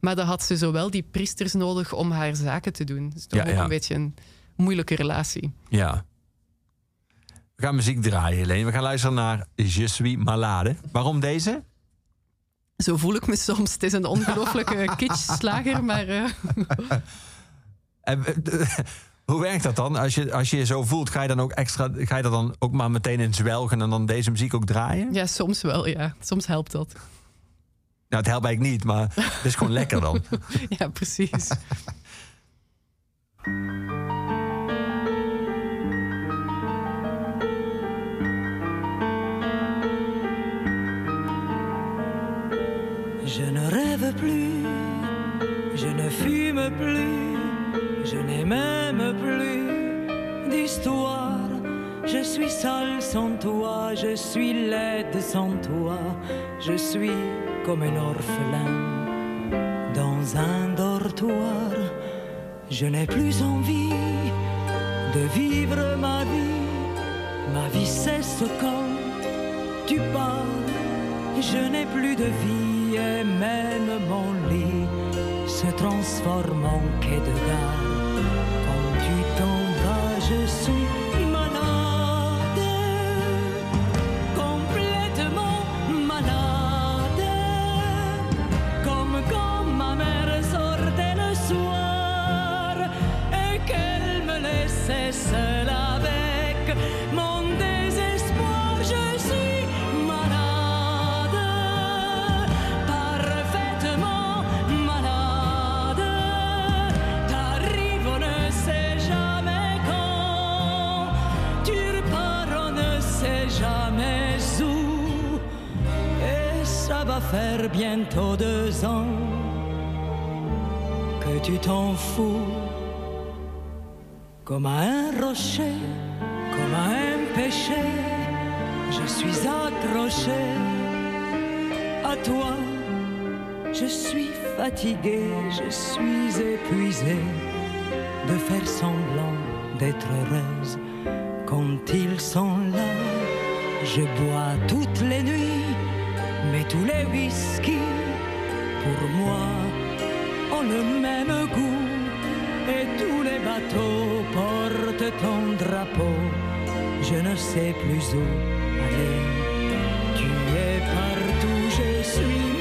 Maar dan had ze zowel die priesters nodig om haar zaken te doen. Dus toch Ja, ook ja. een beetje een moeilijke relatie. Ja. We gaan muziek draaien, Helene. We gaan luisteren naar Je suis malade. Waarom deze? Zo voel ik me soms. Het is een ongelooflijke *laughs* kitsch-slager, maar eh, *laughs* *laughs* hoe werkt dat dan? Als je, als je je zo voelt, ga je dan ook extra, ga je dat dan ook maar meteen in zwelgen en dan deze muziek ook draaien? ja, soms wel, ja. Soms helpt dat. Nou, het helpt eigenlijk niet, maar het is gewoon *laughs* lekker dan. Ja, precies. Je ne rêve plus, je ne fume plus, je n'ai même plus d'histoire. Je suis seule sans toi, je suis laide sans toi, je suis comme un orphelin dans un dortoir. Je n'ai plus envie de vivre ma vie, ma vie cesse quand tu pars. Je n'ai plus de vie et même mon lit se transforme en quai de gare. Quand tu t'en je suis bientôt deux ans que tu t'en fous. Comme un rocher, comme un péché, je suis accroché à toi. Je suis fatigué, je suis épuisé de faire semblant d'être heureuse. Quand ils sont là, je bois toutes les nuits, mais tous les whisky, pour moi, ont le même goût. Et tous les bateaux portent ton drapeau. Je ne sais plus où aller. Tu es partout, je suis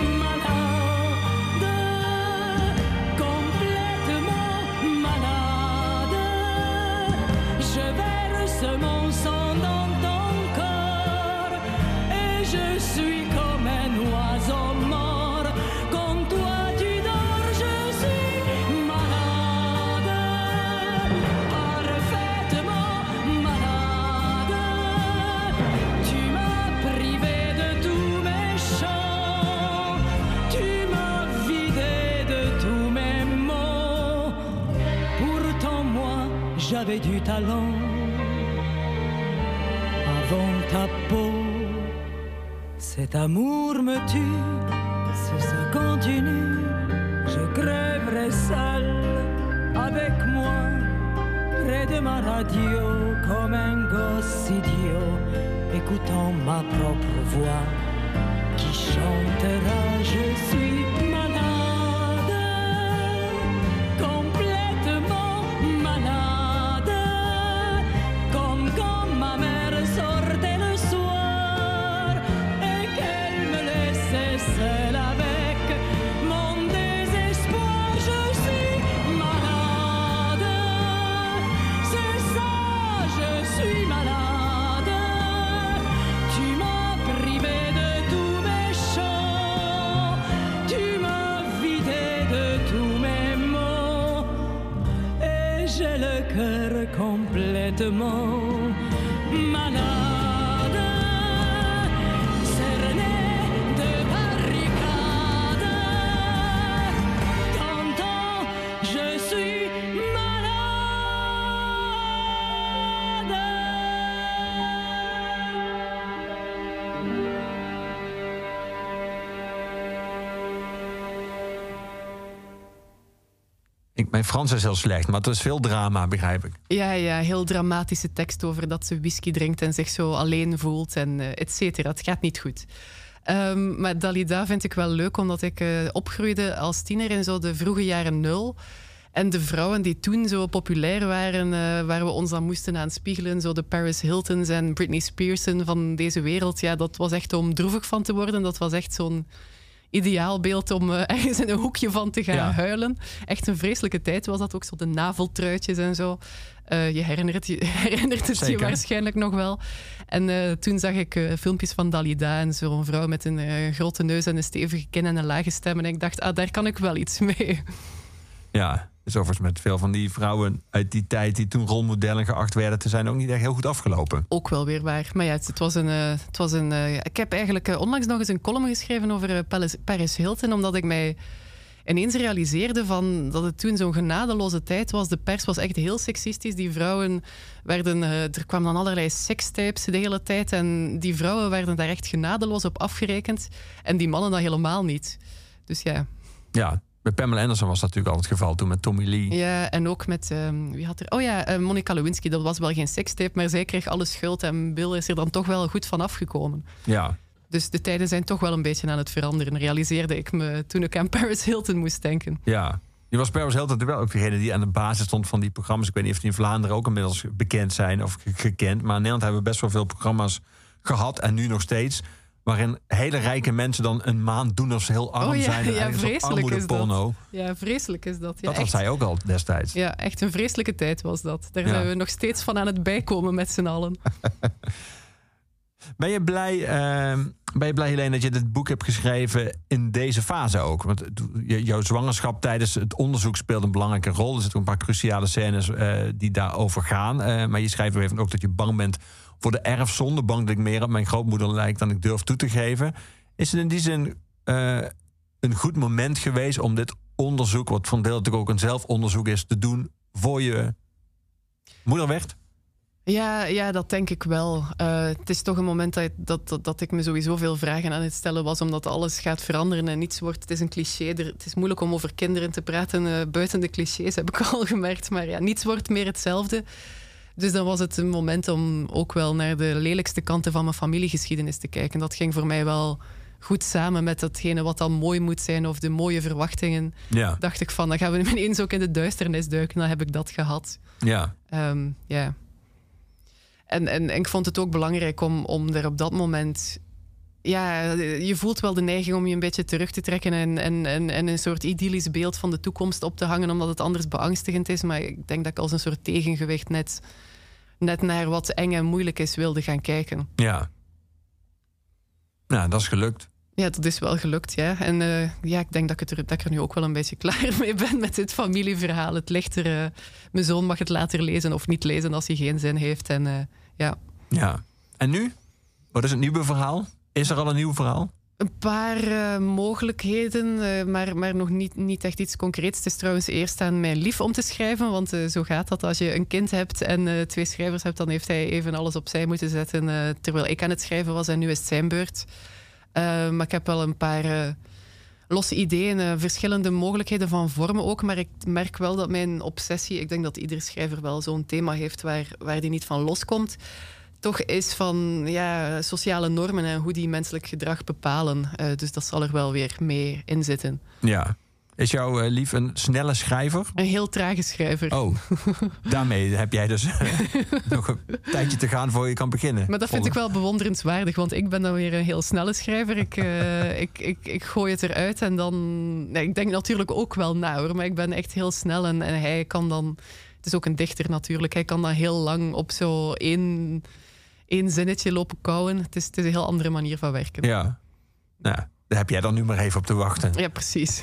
du talent avant ta peau. Cet amour me tue, si ça continue, je crèverai seul avec moi, près de ma radio, comme un gosse idiot, écoutant ma propre voix qui chantera Je suis Ik, mijn Frans is heel slecht, maar het is veel drama, begrijp ik. Ja, ja, heel dramatische tekst over dat ze whisky drinkt en zich zo alleen voelt en eh et cetera. Het gaat niet goed. Ehm, maar Dalida vind ik wel leuk, omdat ik eh, opgroeide als tiener in zo de vroege jaren nul. En de vrouwen die toen zo populair waren, eh, waar we ons dan moesten aan spiegelen, zo de Paris Hiltons en Britney Spearsen van deze wereld, ja, dat was echt om droevig van te worden. Dat was echt zo'n ideaalbeeld om eh, *laughs* ergens in een hoekje van te gaan Ja. huilen. Echt een vreselijke tijd was dat ook, zo de naveltruitjes en zo. Eh, je herinnert, je *laughs* herinnert het je waarschijnlijk nog wel. En eh, toen zag ik filmpjes van Dalida en zo'n vrouw met een grote neus en een stevige kin en een lage stem. En ik dacht, ah, daar kan ik wel iets mee. *laughs* Ja, dus overigens met veel van die vrouwen uit die tijd... die toen rolmodellen geacht werden te zijn... ook niet echt heel goed afgelopen. Ook wel weer waar. Maar ja, het, het was een. eh, het was een eh, ik heb eigenlijk eh, onlangs nog eens een column geschreven over eh, Paris, Paris Hilton, omdat ik mij ineens realiseerde van dat het toen zo'n genadeloze tijd was. De pers was echt heel seksistisch. Die vrouwen werden. eh, er kwamen dan allerlei sekstapes de hele tijd. En die vrouwen werden daar echt genadeloos op afgerekend. En die mannen dat helemaal niet. Dus ja. Ja, bij Pamela Anderson was dat natuurlijk al het geval... toen met Tommy Lee. Ja, en ook met, ehm, wie had er? Oh ja, eh, Monica Lewinsky, dat was wel geen sekstape, maar zij kreeg alle schuld en Bill is er dan toch wel goed van afgekomen. Ja, Dus de tijden zijn toch wel een beetje aan het veranderen, realiseerde ik me toen ik aan Paris Hilton moest denken. ja. Die was Paris Hilton wel ook degene die aan de basis stond van die programma's. Ik weet niet of die in Vlaanderen ook inmiddels bekend zijn of ge- gekend. Maar in Nederland hebben we best wel veel programma's gehad en nu nog steeds. Waarin hele rijke mensen dan een maand doen als ze heel arm Oh ja, zijn. En ja, vreselijk is dat. Ja, vreselijk is dat. Ja, Dat was echt, zij ook al destijds. ja, echt een vreselijke tijd was dat. Daar Ja. zijn we nog steeds van aan het bijkomen met z'n allen. *laughs* Ben je blij, ehm, ben je blij Helene, dat je dit boek hebt geschreven in deze fase ook? Want jouw zwangerschap tijdens het onderzoek speelt een belangrijke rol. Er zitten een paar cruciale scènes eh, die daarover gaan. Eh, maar je schrijft even ook dat je bang bent voor de erfzonde. Bang dat ik meer op mijn grootmoeder lijk dan ik durf toe te geven. Is het in die zin eh, een goed moment geweest om dit onderzoek, wat van deel natuurlijk ook een zelfonderzoek is, te doen voor je moeder werd? Ja, ja, dat denk ik wel. Eh, het is toch een moment dat, dat, dat, dat ik me sowieso veel vragen aan het stellen was, omdat alles gaat veranderen en niets wordt. Het is een cliché. Er, het is moeilijk om over kinderen te praten eh, buiten de clichés, heb ik *laughs* al gemerkt. Maar ja, niets wordt meer hetzelfde. Dus dan was het een moment om ook wel naar de lelijkste kanten van mijn familiegeschiedenis te kijken. Dat ging voor mij wel goed samen met datgene wat dan mooi moet zijn of de mooie verwachtingen. Ja. Dacht ik van, dan gaan we ineens ook in de duisternis duiken. Dan heb ik dat gehad. Ja. Ja. En, en, en ik vond het ook belangrijk om, om er op dat moment. Ja, je voelt wel de neiging om je een beetje terug te trekken en, en, en, en een soort idyllisch beeld van de toekomst op te hangen, omdat het anders beangstigend is. Maar ik denk dat ik als een soort tegengewicht net, net naar wat eng en moeilijk is wilde gaan kijken. Ja. Nou, dat is gelukt. Ja, dat is wel gelukt, ja. En eh, ja, ik denk dat ik, er, dat ik er nu ook wel een beetje *laughs* klaar mee ben met dit familieverhaal. Het ligt er... eh, mijn zoon mag het later lezen of niet lezen als hij geen zin heeft. En eh, ja, Ja. En nu? Wat is het nieuwe verhaal? Is er al een nieuw verhaal? Een paar eh, mogelijkheden, eh, maar, maar nog niet, niet echt iets concreets. Het is trouwens eerst aan mijn lief om te schrijven, want eh, zo gaat dat. Als je een kind hebt en twee schrijvers hebt, dan heeft hij even alles opzij moeten zetten terwijl ik aan het schrijven was en nu is het zijn beurt. Maar ik heb wel een paar losse ideeën, verschillende mogelijkheden van vormen ook. Maar ik merk wel dat mijn obsessie, ik denk dat ieder schrijver wel zo'n thema heeft waar, waar die niet van loskomt toch is van ja, sociale normen en hoe die menselijk gedrag bepalen. Eh, dus dat zal er wel weer mee in zitten. Ja. Is jouw eh, lief een snelle schrijver? Een heel trage schrijver. Oh, *laughs* daarmee heb jij dus *laughs* nog een tijdje te gaan voor je kan beginnen. Maar dat vind ik wel bewonderenswaardig, want ik ben dan weer een heel snelle schrijver. Ik, eh, *laughs* ik, ik, ik gooi het eruit en dan... Nee, ik denk natuurlijk ook wel na hoor, maar ik ben echt heel snel en, en hij kan dan... Het is ook een dichter natuurlijk. Hij kan dan heel lang op zo één, één zinnetje lopen kouwen. Het is, het is een heel andere manier van werken. Ja. Nou, daar heb jij dan nu maar even op te wachten. Ja, precies.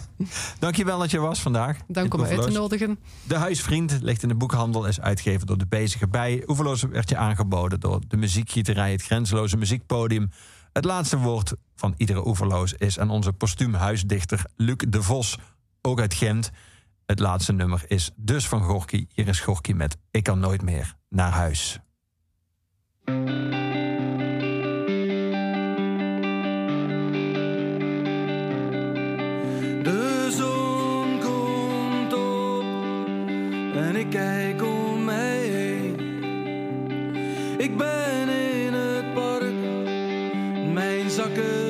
*laughs* Dankjewel dat je was vandaag. Dank om uit te nodigen. De Huisvriend ligt in de boekhandel, is uitgegeven door de Bezige Bij. Oeverloos werd je aangeboden door de muziekgieterij, het grenzeloze muziekpodium. Het laatste woord van iedere Oeverloos is aan onze postuum huisdichter Luc de Vos, ook uit Gent. Het laatste nummer is dus van Gorky. Hier is Gorky met Ik kan nooit meer naar huis. De zon komt op, en ik kijk om mij heen. Ik ben in het park, mijn zakken.